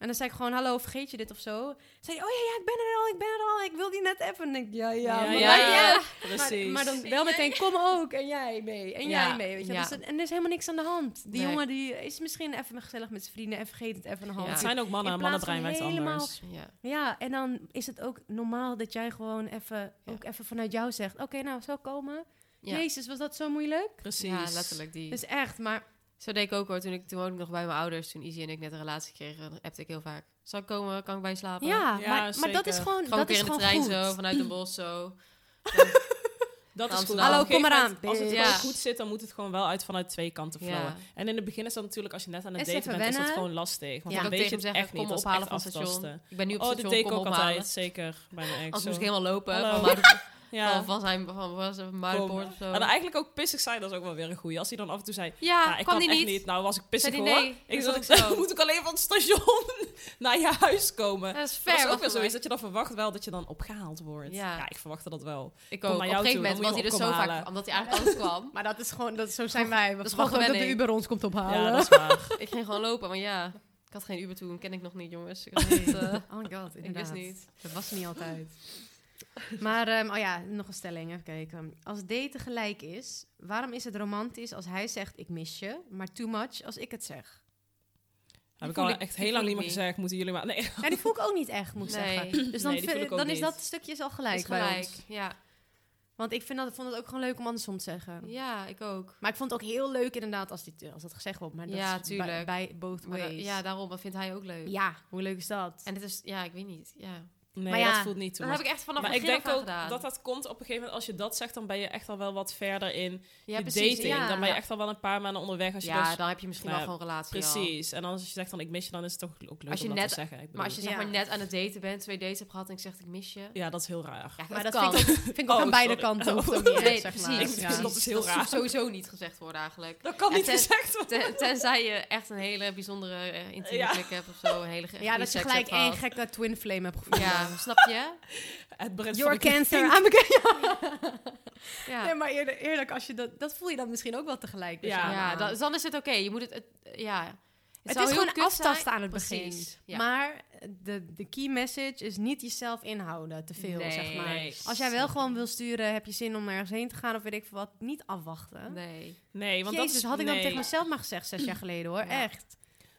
En dan zei ik gewoon, hallo, vergeet je dit of zo? Zei hij, oh ja, ja, ik ben er al, ik ben er al. Ik wil die net even. En ik, ja, ja, Ja, maar ja, ja. Precies. Maar, maar dan wel meteen, kom ook. En jij mee. En Ja, jij mee. Weet je? ja. Dus, en er is helemaal niks aan de hand. Die Nee. jongen die is misschien even gezellig met zijn vrienden en vergeet het even een hand. Ja. het zijn ook mannen, en mannenbrein helemaal- anders. Ja. Ja, en dan is het ook normaal dat jij gewoon even, Ja. ook even vanuit jou zegt: Oké, nou, zo komen. Ja. Jezus, was dat zo moeilijk? Precies. ja, letterlijk die. Dus echt, maar Zo deed ik ook hoor. Toen, ik, toen woonde ik nog bij mijn ouders. Toen Izzy en ik net een relatie kregen, appte ik heel vaak. Zal ik komen? Kan ik bij je slapen? ja, Ja, maar, maar dat is gewoon, Gewoon dat een keer is in de gewoon trein goed. zo, vanuit een bos zo. Dat is goed. Maar Hallo, kom moment, eraan. Als het Ja. gewoon goed zit, dan moet het gewoon wel uit vanuit twee kanten flowen. Ja. En in het begin is dat natuurlijk, als je net aan het daten bent, is dat gewoon lastig. Want Ja. dan weet je het zeggen, echt niet. kom ophalen echt van het station. Ik ben nu op Oh, het dit station, deed ik ook me ophalen. altijd, zeker bij mijn ex. Als moest ik helemaal lopen Ja. van, van zijn van, was het Muidenpoort of zo. En eigenlijk ook pissig zijn, dat is ook wel weer een goeie. Als hij dan af en toe zei, ja, ja, ik kwam kan echt niet. niet. Nou, was ik pissig hoor. nee? Ik Dat zat is zo. moet ik alleen van het station naar je huis komen. Dat is Dat fair. is was ook voor zoiets dat je dan verwacht wel dat je dan opgehaald wordt. Ja. Ja, ik verwachtte dat wel. Ik kom ook. naar Op jou een gegeven toe, moment was hij er me zo vaak, omdat hij eigenlijk altijd kwam. Maar dat is gewoon, dat, zo zijn wij. We Dat is verwachten dat de. Uber ons komt ophalen. Ja, dat is waar. Ik ging gewoon lopen, maar ja, ik had geen Uber toen, ken ik nog niet, jongens. Ik, had niet, eh, Oh my god, ik inderdaad. wist niet. Dat was niet altijd. maar, ehm, oh ja, nog een stelling, even kijken. Als daten gelijk is, waarom is het romantisch als hij zegt ik mis je, maar too much als ik het zeg? Heb ik al echt heel lang niet meer gezegd. Moeten jullie maar... Nee. Ja, die voel ik ook niet echt, moet ik Nee. zeggen. Dus dan, Nee, dan is dat stukje is al gelijk, Is bij gelijk, ons. ja. Want ik vind dat, vond het ook gewoon leuk om andersom te zeggen. Ja, ik ook. Maar ik vond het ook heel leuk inderdaad als, die, als dat gezegd wordt. Maar dat Ja, is tuurlijk. Bij, both da- ways. ja, daarom, dat vindt hij ook leuk. ja, hoe leuk is dat? En het is, ja, ik weet niet, ja. Nee, Maar ja, dat voelt niet toe. Dat heb ik echt vanaf maar ik denk ook gedaan. dat dat komt op een gegeven moment, als je dat zegt, dan ben je echt al wel wat verder in ja, je precies, dating. ja. Dan ben je echt al wel een paar maanden onderweg. Als je ja, dus, dan heb je misschien nou, wel gewoon relatie al. precies. En als je zegt dan ik mis je, dan is het toch ook leuk Als je om net- dat te zeggen. Ik Maar als je zeg Ja. maar net aan het daten bent, twee dates hebt gehad en ik zeg ik mis je. Ja, dat is heel raar. Ja, Maar dat, dat kan. vind ik ook, vind ik ook Oh, aan beide kanten. Oh. ook niet, Nee, zeg precies. maar. Ik vind Ja. dat is heel dat raar. sowieso niet gezegd worden eigenlijk. Dat kan niet gezegd worden. Ten- tenzij je echt een hele bijzondere eh, intieme hebt of zo. Een Ja, dat je gelijk één gekke twin flame hebt gevonden. Snap je? Het brengt Your cancer. I'm a Ja. Nee, maar eerlijk, eerlijk, als je dat, dat voel je dan misschien ook wel tegelijk. Dus Ja. Ja, dan, dan is het oké. Je moet het, het- ja. Het, zou is heel gewoon aftasten aan het begin. Ja. Maar de, de key message is niet jezelf inhouden, te veel, Nee. zeg maar. Nee. Als jij wel gewoon wil sturen, heb je zin om ergens heen te gaan of weet ik veel wat, niet afwachten. Nee. Nee, want Jezus, dat is, had ik dan nee. tegen mezelf maar gezegd zes jaar geleden hoor, Ja. echt.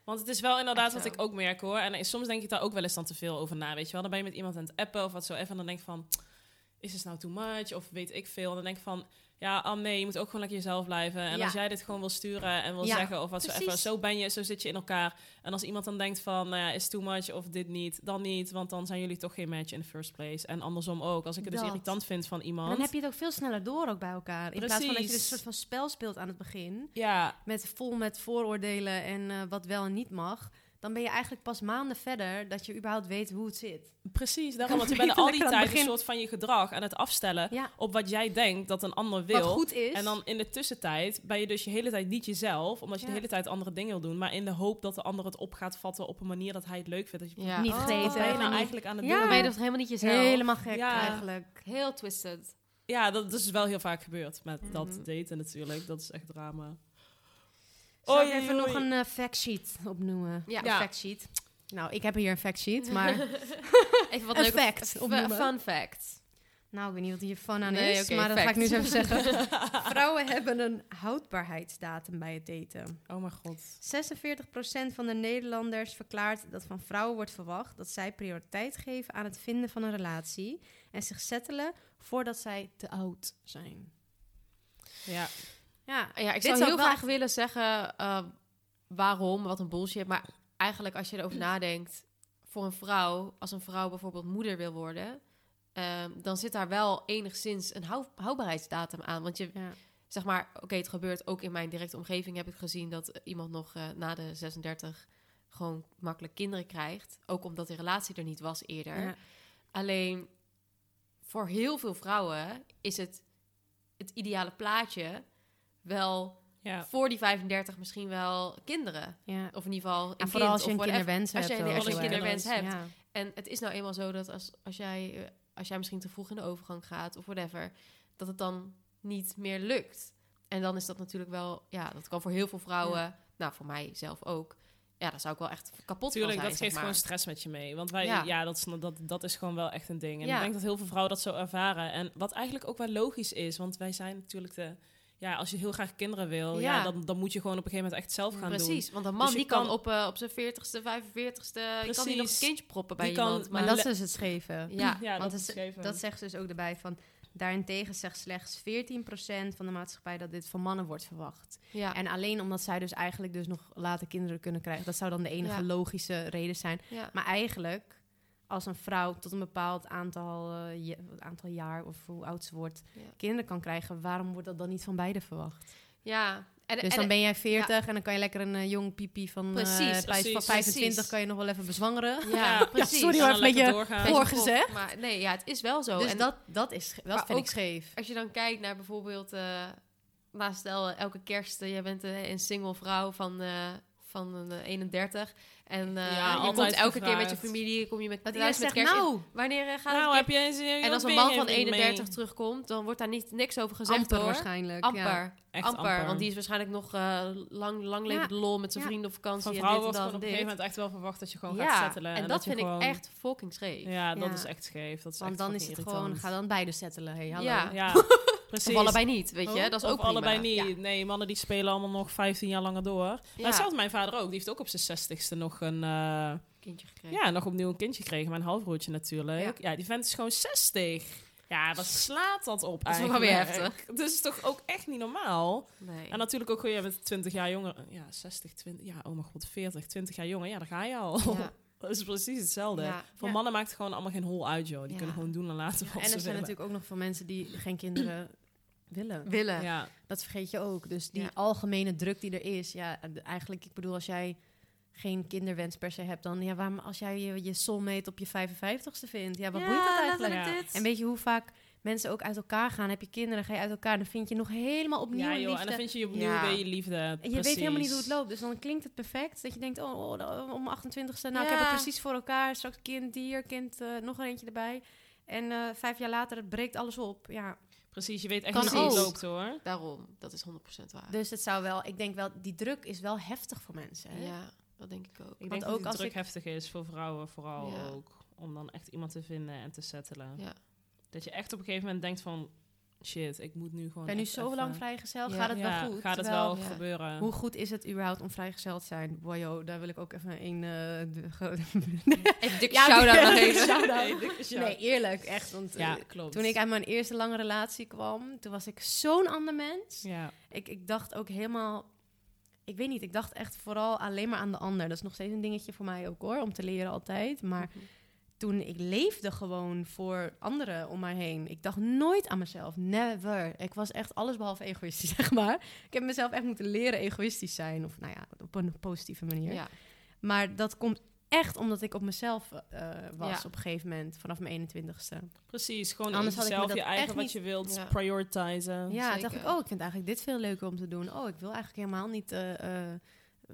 Want het is wel inderdaad wat ik ook merk hoor. En soms denk ik daar ook wel eens dan te veel over na. Weet je wel, dan ben je met iemand aan het appen of wat zo even. En dan denk ik van, is het nou too much? Of weet ik veel. En dan denk ik van, ja, ah, nee, je moet ook gewoon lekker jezelf blijven. En Ja. als jij dit gewoon wil sturen en wil Ja, zeggen of wat zo even. Zo ben je, zo zit je in elkaar. En als iemand dan denkt van, nou ja, is too much of dit niet, dan niet. Want dan zijn jullie toch geen match in the first place. En andersom ook. Als ik het dus irritant vind van En iemand. dan heb je het ook veel sneller door ook bij elkaar. In plaats van dat je dus een soort van spel speelt aan het begin. Ja, met vol met vooroordelen en eh, wat wel en niet mag, dan ben je eigenlijk pas maanden verder dat je überhaupt weet hoe het zit. precies. Daarom, want je bent al die tijd een soort van je gedrag aan het afstellen Ja, op wat jij denkt dat een ander wil. wat goed is. En dan in de tussentijd ben je dus je hele tijd niet jezelf, omdat je Ja. de hele tijd andere dingen wil doen, maar in de hoop dat de ander het op gaat vatten op een manier dat hij het leuk vindt. Dat je Ja. Niet Oh, gegeten, ben je nou eigenlijk aan het Ja. Dan doen? ben je toch helemaal niet jezelf. helemaal gek Ja. eigenlijk. Heel twisted. Ja, dat is wel heel vaak gebeurd met dat Mhm. daten natuurlijk. Dat is echt drama. Zal ik Oei, even nog een eh, fact sheet opnoemen? Ja. Een Ja. fact sheet. Nou, ik heb hier een fact sheet, maar Even wat Een leuke fact opnoemen. Fun fact. Nou, ik weet niet wat hier van aan Nee, is, maar dat ga ik nu eens even zeggen. Vrouwen hebben een houdbaarheidsdatum bij het daten. Oh mijn god. 46% van de Nederlanders verklaart dat van vrouwen wordt verwacht dat zij prioriteit geven aan het vinden van een relatie en zich settelen voordat zij te oud zijn. Ja, Ja, Ja, ik zou heel wel graag willen zeggen eh, waarom, wat een bullshit. Maar eigenlijk als je erover nadenkt, voor een vrouw, als een vrouw bijvoorbeeld moeder wil worden, ehm, dan zit daar wel enigszins een hou- houdbaarheidsdatum aan. Want je, ja. zeg maar, oké, het gebeurt ook in mijn directe omgeving. Heb ik gezien dat iemand nog eh, na de 36 gewoon makkelijk kinderen krijgt. Ook omdat de relatie er niet was eerder. Ja. Alleen voor heel veel vrouwen is het het ideale plaatje wel ja. voor die 35 misschien wel kinderen. ja. Of in ieder geval En vooral als je een kinderwens Als hebt. je- als je een kinderwens hebt. Ja. En het is nou eenmaal zo dat als, als, jij, eh, als jij misschien te vroeg in de overgang gaat of whatever, dat het dan niet meer lukt. En dan is dat natuurlijk wel, ja, dat kan voor heel veel vrouwen, nou voor mij zelf ook. Ja, daar zou ik wel echt kapot Tuurlijk, zijn. dat geeft maar. gewoon stress met je mee. Want wij, Ja. ja, dat, is, dat, dat is gewoon wel echt een ding. En Ja. ik denk dat heel veel vrouwen dat zo ervaren. En wat eigenlijk ook wel logisch is, want wij zijn natuurlijk de... Ja, als je heel graag kinderen wil, ja. Ja. dan, dan moet je gewoon op een gegeven moment echt zelf gaan doen. Precies, want een man Dus je die kan, kan- op, eh, op zijn 40ste, 45ste, die kan die nog een kindje proppen bij Die kan- iemand. Maar Maar dat is dus het scheve. ja, Ja, Want dat het-. Dat zegt ze dus ook erbij van... Daarentegen zegt slechts 14% van de maatschappij dat dit van mannen wordt verwacht. ja, En alleen omdat zij dus eigenlijk dus nog later kinderen kunnen krijgen. Dat zou dan de enige Ja. logische reden zijn. ja. Maar eigenlijk, als een vrouw tot een bepaald aantal, eh, je- aantal jaar of hoe oud ze wordt, Ja. kinderen kan krijgen, waarom wordt dat dan niet van beide verwacht? ja. En, Dus en- dan ben jij 40 en dan kan je lekker een eh, jong pipi van, eh, Precies, bij- precies, van 25 precies. kan je nog wel even bezwangeren. ja, precies. sorry, maar dan een beetje voorgezegd. Maar nee, ja, het is wel zo. Dus en dat, dat, is, Maar vind ik scheef. als je dan kijkt naar bijvoorbeeld, nou stel elke kerst, jij bent een single vrouw van, van een eh, 31 en eh, Ja, je altijd komt elke keer met je familie, kom je met Dat thuis met kerst. nou, Wanneer eh, gaat Nou, het heb je eens... En als een man van 31 terugkomt, dan wordt daar niet, niks over gezegd amper hoor. waarschijnlijk. Amper. ja. Echt amper, amper. Want die is waarschijnlijk nog eh, lang, lang leven Ja. de lol met zijn Ja. vrienden op vakantie. Van en vrouwen dit en wordt dat gewoon en op een gegeven moment echt wel verwacht dat je gewoon ja, gaat settelen. en dat, je vind gewoon- ik echt fucking scheef. Ja, dat Ja. is echt scheef. Dat is Want echt dan is het gewoon, ga dan beide settelen. Hey, hallo. Ja. Ja, precies. Of allebei niet, weet je. Oh, dat is ook prima. allebei niet. Ja. Nee, mannen die spelen allemaal nog 15 jaar langer door. Ja. Maar hetzelfde mijn vader ook. Die heeft ook op zijn 60ste nog een... eh, Kindje gekregen. ja, nog opnieuw een kindje gekregen. Mijn halfbroertje natuurlijk. Ja. Ja. die vent is gewoon 60. Ja, wat slaat dat op Dat is eigenlijk? wel weer heftig. Dat is toch ook echt niet normaal? Nee. En natuurlijk ook gewoon, je bent 20 jaar jonger. Ja, 60, 20... Ja, oh mijn god, 40, 20 jaar jonger. Ja, daar ga je al. Ja. Dat is precies hetzelfde. Ja. Voor Ja. mannen maakt het gewoon allemaal geen hol uit, joh. Die Ja. kunnen gewoon doen en laten wat En er zijn willen. natuurlijk ook nog veel mensen die geen kinderen willen. Willen. Ja, Dat vergeet je ook. Dus die Ja. algemene druk die er is, ja, eigenlijk, ik bedoel, als jij geen kinderwens per se hebt, dan ja, waarom als jij je, je soulmate op je 55ste vindt, ja, wat boeit dat eigenlijk? Ja. En weet je hoe vaak mensen ook uit elkaar gaan? Heb je kinderen, ga je uit elkaar, dan vind je nog helemaal opnieuw ja joh. liefde. En dan vind je je opnieuw Ja. weer je liefde. En je weet helemaal niet hoe het loopt. Dus dan klinkt het perfect. Dat je denkt, oh, oh, oh, om 28ste, nou, ik heb Ja. het precies voor elkaar. Straks kind hier, kind, eh, nog een eentje erbij. En eh, vijf jaar later, het breekt alles op. Ja. Precies, je weet echt niet hoe het loopt hoor. Daarom, dat is 100% waar. Dus het zou wel, ik denk wel, die druk is wel heftig voor mensen. Hè? ja, dat denk ik ook. Ik Want denk ook dat het als druk ik- heftig is voor vrouwen vooral Ja. ook. Om dan echt iemand te vinden en te settelen. Ja. Dat je echt op een gegeven moment denkt van... Shit, ik moet nu gewoon ben nu zo even- lang vrijgezel, Ja. gaat het Ja, wel goed? Gaat het Terwijl, wel ja. gebeuren? Hoe goed is het überhaupt om vrijgezel te zijn? Boyo, daar wil ik ook even een... eh, de- ge- Even dikke shout-out nog even. shout-out. Nee, dikke shout. Nee, eerlijk, echt. Want Ja, eh, klopt. toen ik uit mijn eerste lange relatie kwam, toen was ik zo'n ander mens. Ja, Ik, ik dacht ook helemaal... Ik weet niet, ik dacht echt vooral alleen maar aan de ander. Dat is nog steeds een dingetje voor mij ook hoor, om te leren altijd. Maar Mhm. Toen ik leefde gewoon voor anderen om mij heen. Ik dacht nooit aan mezelf, never. Ik was echt allesbehalve egoïstisch, zeg maar. Ik heb mezelf echt moeten leren egoïstisch zijn. Of nou ja, op een positieve manier. Ja. Maar dat komt echt omdat ik op mezelf eh, was Ja. op een gegeven moment, vanaf mijn 21ste. precies. Gewoon Anders had zelf je eigen wat niet- je wilt Ja. prioritizen. Ja, dacht ik, oh, ik vind eigenlijk dit veel leuker om te doen. Oh, ik wil eigenlijk helemaal niet, eh, eh,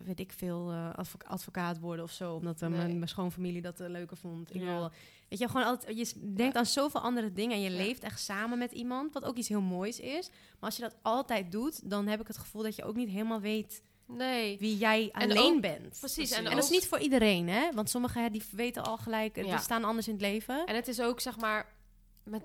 weet ik veel, advo- advocaat worden of zo. Omdat eh, Nee. mijn, mijn schoonfamilie dat eh, leuker vond. Ja. weet je, gewoon altijd, je denkt aan zoveel andere dingen en je Ja. leeft echt samen met iemand, wat ook iets heel moois is. Maar als je dat altijd doet, dan heb ik het gevoel dat je ook niet helemaal weet Nee. wie jij En alleen ook- bent. Precies. En, En, dat is niet voor iedereen, hè? Want sommigen hè, die weten al gelijk, Ja. die staan anders in het leven. En het is ook, zeg maar, met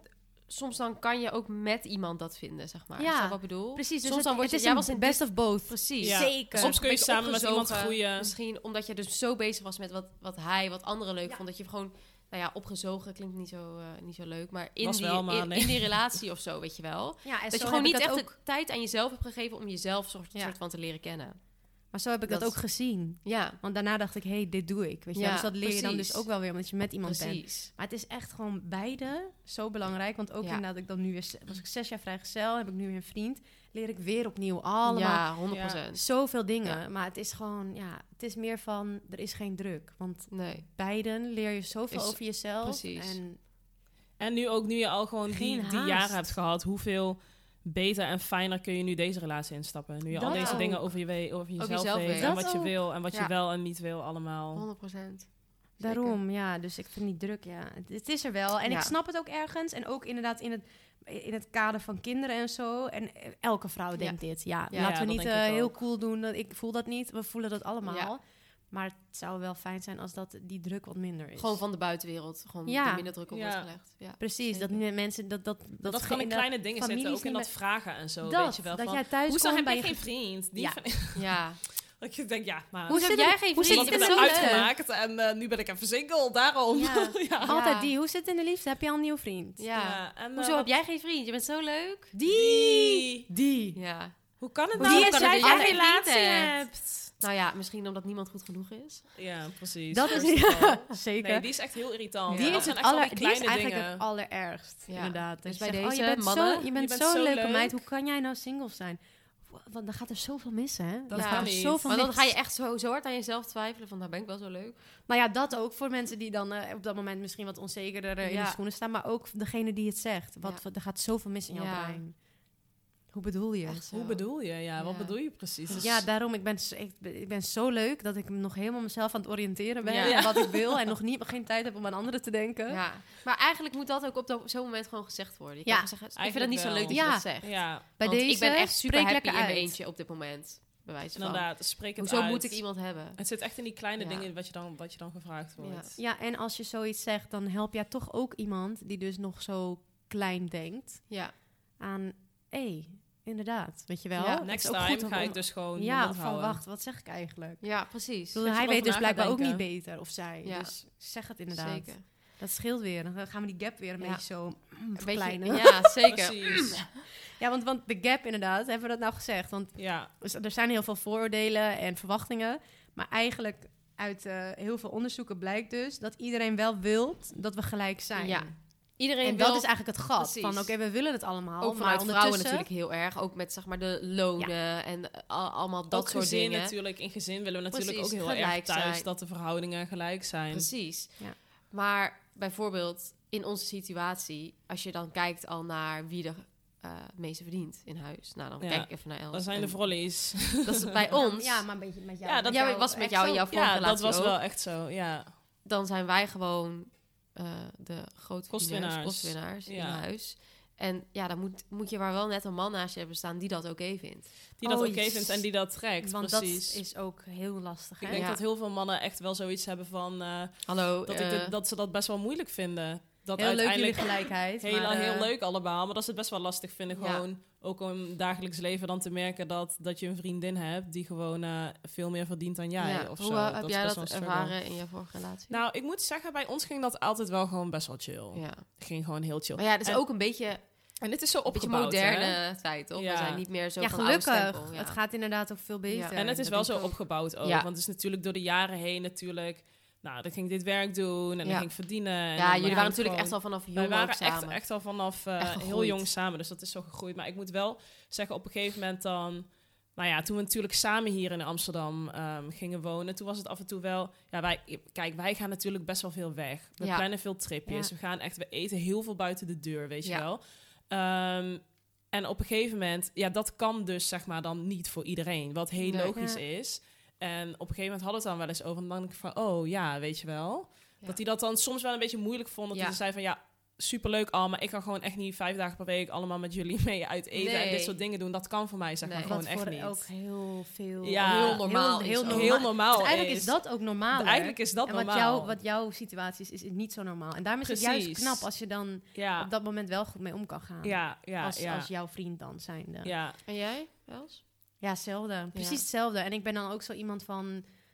soms dan kan je ook met iemand dat vinden, zeg maar. Ja, Is dat wat ik bedoel? Precies, dus soms het, dan word het je, is jij was in best of both. Precies. Ja. Zeker. Soms kun je samen met iemand opgezogen. groeien. Misschien omdat je dus zo bezig was met wat, wat hij, wat anderen leuk Ja. vond, dat je gewoon, nou ja, opgezogen klinkt niet zo, eh, niet zo leuk, maar in, Was die, wel, maar in, nee. in die relatie of zo, weet je wel. Ja, en dat je gewoon niet echt ook, de tijd aan jezelf hebt gegeven om jezelf soort, Ja. soort van te leren kennen. Maar zo heb ik dat, dat- ook gezien. Ja, Want daarna dacht ik, hé, hey, dit doe ik. Weet je Ja? Dus dat leer je dan dus ook wel weer, omdat je met iemand bent. precies. Maar het is echt gewoon beide zo belangrijk. Want ook Ja. inderdaad, ik dan nu weer, was ik zes jaar vrijgezel, heb ik nu weer een vriend. Leer ik weer opnieuw allemaal Ja, 100%. zoveel dingen. Ja. Maar het is gewoon, ja, het is meer van, er is geen druk. Want Nee, beiden leer je zoveel Is- over jezelf. precies. En En nu ook, nu je al gewoon die, Geen die jaren hebt gehad, hoeveel beter en fijner kun je nu deze relatie instappen? Nu je al deze ook. dingen over, je over jezelf, jezelf weet weet. en wat je wil en wat Ja. je wel en niet wil allemaal. 100%. daarom, ja. Dus ik vind die druk, ja. Het, het is er wel. En Ja. ik snap het ook ergens. En ook inderdaad in het, in het kader van kinderen en zo. En elke vrouw denkt dit. Ja, Ja, laten ja, we niet eh, heel cool doen. dat Ik voel dat niet. We voelen dat allemaal. Maar het zou wel fijn zijn als dat die druk wat minder is. Gewoon van de buitenwereld. Gewoon Ja. er minder druk op Ja. wordt gelegd. Ja. Precies, dat mensen dat dat Dat, dat kan in ge- kleine dingen zitten, families ook in dat vragen en zo, dat, weet je wel. dat van, jij thuis hoezo heb je geen ge- vriend? Die Ja. van- ja. dat je denkt, ja, maar... Hoe heb zit jij geen hoe vriend? zit ik het in uitgemaakt en eh, nu ben ik even single, daarom. Ja. ja. Altijd die. Hoe zit het in de liefde? Heb je al een nieuw vriend? Ja. Ja, en, eh, Hoezo wat- heb jij geen vriend? Je bent zo leuk. Die! Die. Ja. Hoe kan het nou dat jij geen geen relatie hebt? Nou ja, misschien omdat niemand goed genoeg is. Ja, precies. Dat is all. zeker. Nee, die is echt heel irritant. die Ja, dat is zijn het aller, die die is kleine eigenlijk dingen. het allerergst. Ja. Inderdaad. Dus je bij deze oh, je bent mannen, zo, je bent bent zo'n zo leuke leuk. meid. Hoe kan jij nou single zijn? Want dan gaat er zoveel missen, hè? Dan Dat gaat er niet. zoveel Maar dan mis. ga je echt zo, zo hard aan jezelf twijfelen van, nou ben ik wel zo leuk. Nou ja, dat ook voor mensen die dan eh, op dat moment misschien wat onzekerder eh, in Ja. de schoenen staan. Maar ook degene die het zegt. Wat, Ja. er gaat zoveel mis in jouw Ja. brein. Hoe bedoel je? Hoe bedoel je? Ja, wat bedoel je precies? Dus- Ja, daarom. Ik ben, ik, ben- ik ben zo leuk dat ik nog helemaal mezelf aan het oriënteren ben. Ja. En wat ik wil. En nog niet, geen tijd heb om aan anderen te denken. Ja. Maar eigenlijk moet dat ook op dat- zo'n moment gewoon gezegd worden. Je Ja, kan zeggen, ik vind het niet zo leuk dat je dat zegt. Ja, Bij Want deze, ik ben echt super happy in mijn eentje op dit moment. Bij wijze van. inderdaad. Spreek het Hoezo uit. moet ik iemand hebben? Het zit echt in die kleine Ja. dingen wat je, dan, wat je dan gevraagd wordt. Ja, en als je zoiets zegt, dan help jij toch ook iemand die dus nog zo klein denkt Ja. aan, hé, inderdaad, weet je wel? Ja, Het Next time goed om- ga ik dus gewoon Ja, van houden. wacht, wat zeg ik eigenlijk? Ja, precies. Bedoel, hij weet dus blijkbaar ook niet beter, of zij. Ja. Dus zeg het inderdaad. Zeker. Dat scheelt weer. Dan gaan we die gap weer een Ja. beetje zo mm, Een beetje, verkleinen. ja, zeker. Precies. Ja, want, want de gap inderdaad, hebben we dat nou gezegd? Want Ja, dus er zijn heel veel vooroordelen en verwachtingen. Maar eigenlijk uit eh, heel veel onderzoeken blijkt dus dat iedereen wel wilt dat we gelijk zijn. Ja. Iedereen En wil, dat is eigenlijk het gat. Precies. Van oké, we willen het allemaal. ook maar vrouwen ondertussen... natuurlijk heel erg. Ook met zeg maar de lonen en eh, al- allemaal dat ook soort gezin dingen. natuurlijk. In gezin willen we natuurlijk Precies, ook heel erg gelijk thuis zijn. dat de verhoudingen gelijk zijn. Precies. Ja. Maar bijvoorbeeld in onze situatie, als je dan kijkt al naar wie er eh, het meeste verdient in huis. Nou, dan Ja. kijk ik even naar Els. Dat zijn de vrollies. Dat is bij Ja, ons. Ja, maar een beetje met jou. Ja, dat jou was met jou in jouw vorige Ja, dat was ook. wel echt zo, ja. Dan zijn wij gewoon eh, de grote Kostwinnaars. winnaars, kostwinnaars in huis. En ja, dan moet, moet je maar wel net een man naast je hebben staan die dat oké vindt. Die dat Oh, oké vindt en die dat trekt, Want precies. dat is ook heel lastig. Ik Hè? denk Ja. dat heel veel mannen echt wel zoiets hebben van... eh, Hallo. dat, eh, ik dit- dat ze dat best wel moeilijk vinden. Dat heel leuk jullie uiteindelijk gelijkheid. heel, maar, heel eh, leuk allemaal, maar dat ze het best wel lastig vinden. Ja. Ook om in het dagelijks leven dan te merken dat, dat je een vriendin hebt die gewoon eh, veel meer verdient dan jij. ja. Of Hoe zo. eh, Dat heb jij dat ervaren in je vorige relatie? Nou, ik moet zeggen, bij ons ging dat altijd wel gewoon best wel chill. ja. Het ging gewoon heel chill. Maar ja, het is En- ook een beetje, En dit is zo een beetje opgebouwd, hè? moderne tijd, toch? Ja. We zijn niet meer zo ja, gelukkig. stempel, ja. Het gaat inderdaad ook veel beter. Ja. En het is Dat wel zo opgebouwd ook. Ja. Want het is natuurlijk door de jaren heen natuurlijk... Nou, dan ging ik dit werk doen en dan ging ik verdienen. En Ja, jullie waren natuurlijk gewoon- echt al vanaf Wij jong ook waren echt, echt al vanaf eh, Echt heel jong samen, dus dat is zo gegroeid. Maar ik moet wel zeggen, op een gegeven moment dan... Nou ja, toen we natuurlijk samen hier in Amsterdam ehm, gingen wonen... toen was het af en toe wel... Ja, wij, kijk, wij gaan natuurlijk best wel veel weg. We Ja. plannen veel tripjes. Ja. We gaan echt... We eten heel veel buiten de deur, weet je wel. Ehm, en op een gegeven moment... Ja, dat kan dus zeg maar dan niet voor iedereen. Wat heel logisch is. En op een gegeven moment hadden we het dan wel eens over... En dan denk ik van, oh ja, weet je wel... Ja. Dat hij dat dan soms wel een beetje moeilijk vond. Dat Ja. hij zei van ja, superleuk al, maar ik kan gewoon echt niet vijf dagen per week allemaal met jullie mee uit eten en dit soort dingen doen. Dat kan voor mij zeg maar gewoon Wat echt voor niet. ook heel veel... Ja, heel normaal Heel, normaal. Heel normaal Dus eigenlijk is. is dat ook normaal. Eigenlijk is dat en wat, normaal. jou, wat jouw situatie is, is niet zo normaal. En daarom is het juist knap als je dan ja, op dat moment wel goed mee om kan gaan. ja, ja, als, ja, als jouw vriend dan zijnde. ja. En jij, Els? Ja, hetzelfde. Precies Ja. hetzelfde. En ik ben dan ook zo iemand van...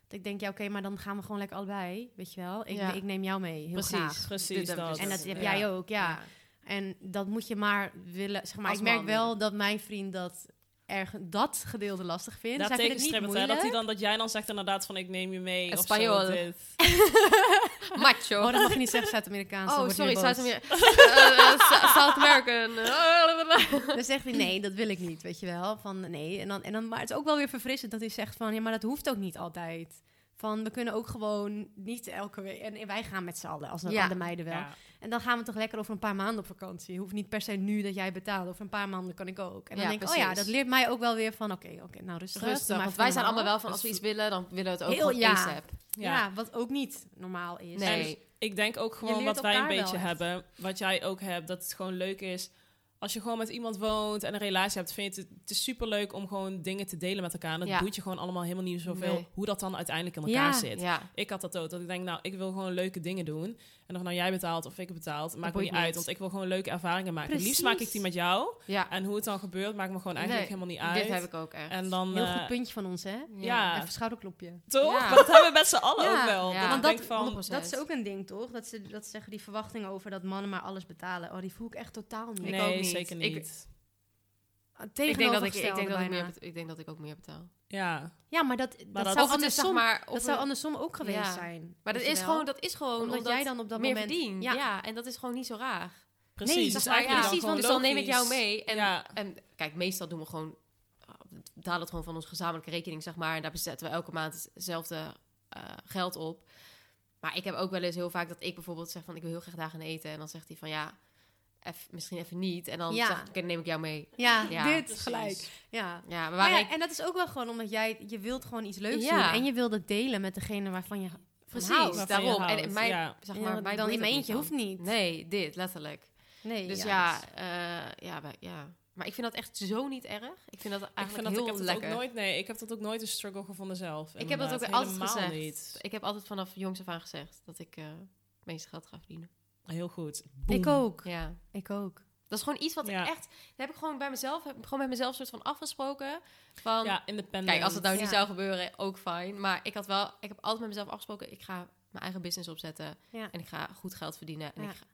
Dat ik denk, ja, oké, maar dan gaan we gewoon lekker allebei. Weet je wel? Ik, Ja. ik neem jou mee, heel Precies. graag. Precies dat. dus En dat Ja. heb jij ook, ja. En dat moet je maar willen... Zeg maar, Als ik merk man wel dat mijn vriend dat, erg, dat gedeelte lastig Zij vindt het niet hè, dat, hij dan, dat jij dan zegt inderdaad van ik neem je mee. of zo. Macho. Oh, dat mag je niet zeggen, Zuid-Amerikaans. Oh, sorry, weer South, boos. South American. Dan zegt hij, nee, dat wil ik niet, weet je wel. Van, nee. En dan, en dan, maar het is ook wel weer verfrissend dat hij zegt van... Ja, maar dat hoeft ook niet altijd. Van, we kunnen ook gewoon niet elke week... En wij gaan met z'n allen, als Ja. de meiden wel. Ja. En dan gaan we toch lekker over een paar maanden op vakantie. Hoeft niet per se nu dat jij betaalt. Over een paar maanden kan ik ook. En dan Ja, denk ik, oh ja, dat leert mij ook wel weer van... Oké, oké, nou rustig. Rustig, maar want wij zijn allemaal wel van als we iets willen, dan willen we het ook Heel- gewoon ja. ASAP. Ja. Ja. wat ook niet normaal is. Nee. Ik denk ook gewoon wat wij een beetje echt. hebben, wat jij ook hebt, dat het gewoon leuk is. Als je gewoon met iemand woont en een relatie hebt, vind je het, het is superleuk om gewoon dingen te delen met elkaar. En dat Ja. doet je gewoon allemaal helemaal niet zoveel Nee. hoe dat dan uiteindelijk in Ja. elkaar zit. Ja, Ik had dat ook, dat ik denk, nou, ik wil gewoon leuke dingen doen. En of nou jij betaalt of ik het betaalt, maakt me niet niet. uit. Want ik wil gewoon leuke ervaringen maken. Precies. Liefst maak ik die met jou. ja. En hoe het dan gebeurt, maakt me gewoon eigenlijk Nee, helemaal niet uit. dit heb ik ook echt. En dan, Heel eh, goed puntje van ons, hè? ja, Even schouderklopje. toch? Ja. Dat hebben we met z'n allen Ja. ook wel. Ja. Dat Want ik dat, van, 100%. dat is ook een ding, toch? Dat ze, dat ze zeggen die verwachtingen over dat mannen maar alles betalen. Oh, die voel ik echt totaal niet. Ik nee, ook niet. zeker Ik- ik, denk dat ik, ik, Tegenovergestelde denk dat ik, bijna. meer, bet- ik denk dat ik ook meer betaal. Ja, Ja, maar dat, dat, dat- zou, andersom, zeg maar... dat zou andersom ook geweest Ja. zijn. maar dat is, wel? gewoon, dat is gewoon Omdat, jij dan op dat meer moment... verdient. Ja, Ja. en dat is gewoon niet zo raar. precies. Nee, Dus maar, ja, dan gewoon dus dan neem ik jou mee. En, Ja. en kijk, meestal doen we gewoon... betalen het gewoon van onze gezamenlijke rekening, zeg maar. En daar bezetten we elke maand hetzelfde eh, geld op. Maar ik heb ook wel eens heel vaak dat ik bijvoorbeeld zeg van... ik wil heel graag daar gaan eten. En dan zegt hij van ja, eff- misschien even niet. En dan Ja. zeg ik, oké, dan neem ik jou mee. ja, Ja, dit Precies. gelijk. Ja. Ja, maar Maar waar ja, ik... en dat is ook wel gewoon omdat jij... Je wilt gewoon iets leuks Ja. doen. En je wilt het delen met degene waarvan je Precies, houdt. Waarvan je daarom. En in mijn, ja. zeg Ja, maar, mij dan in mijn eentje hoeft niet. Nee, dit, letterlijk. Nee, Dus ja, ja, eh, ja. Maar ik vind dat echt zo niet erg. Ik vind dat Ik eigenlijk vind dat heel ik heb dat lekker. ook nooit, nee, ik heb dat ook nooit een struggle gevonden zelf. ik heb dat ook altijd Helemaal gezegd. niet. Ik heb altijd vanaf jongs af aan gezegd dat ik eh meeste geld ga verdienen. Heel goed. ik ook. Ja. Ik ook. Dat is gewoon iets wat Ja. ik echt... Dat heb ik gewoon bij mezelf, heb ik gewoon met mezelf soort van afgesproken. Van, Ja, independent. kijk, als het nou niet Ja. zou gebeuren, ook fijn. Maar ik had wel, ik heb altijd met mezelf afgesproken, ik ga mijn eigen business opzetten. Ja. En ik ga goed geld verdienen. En Ja. ik ga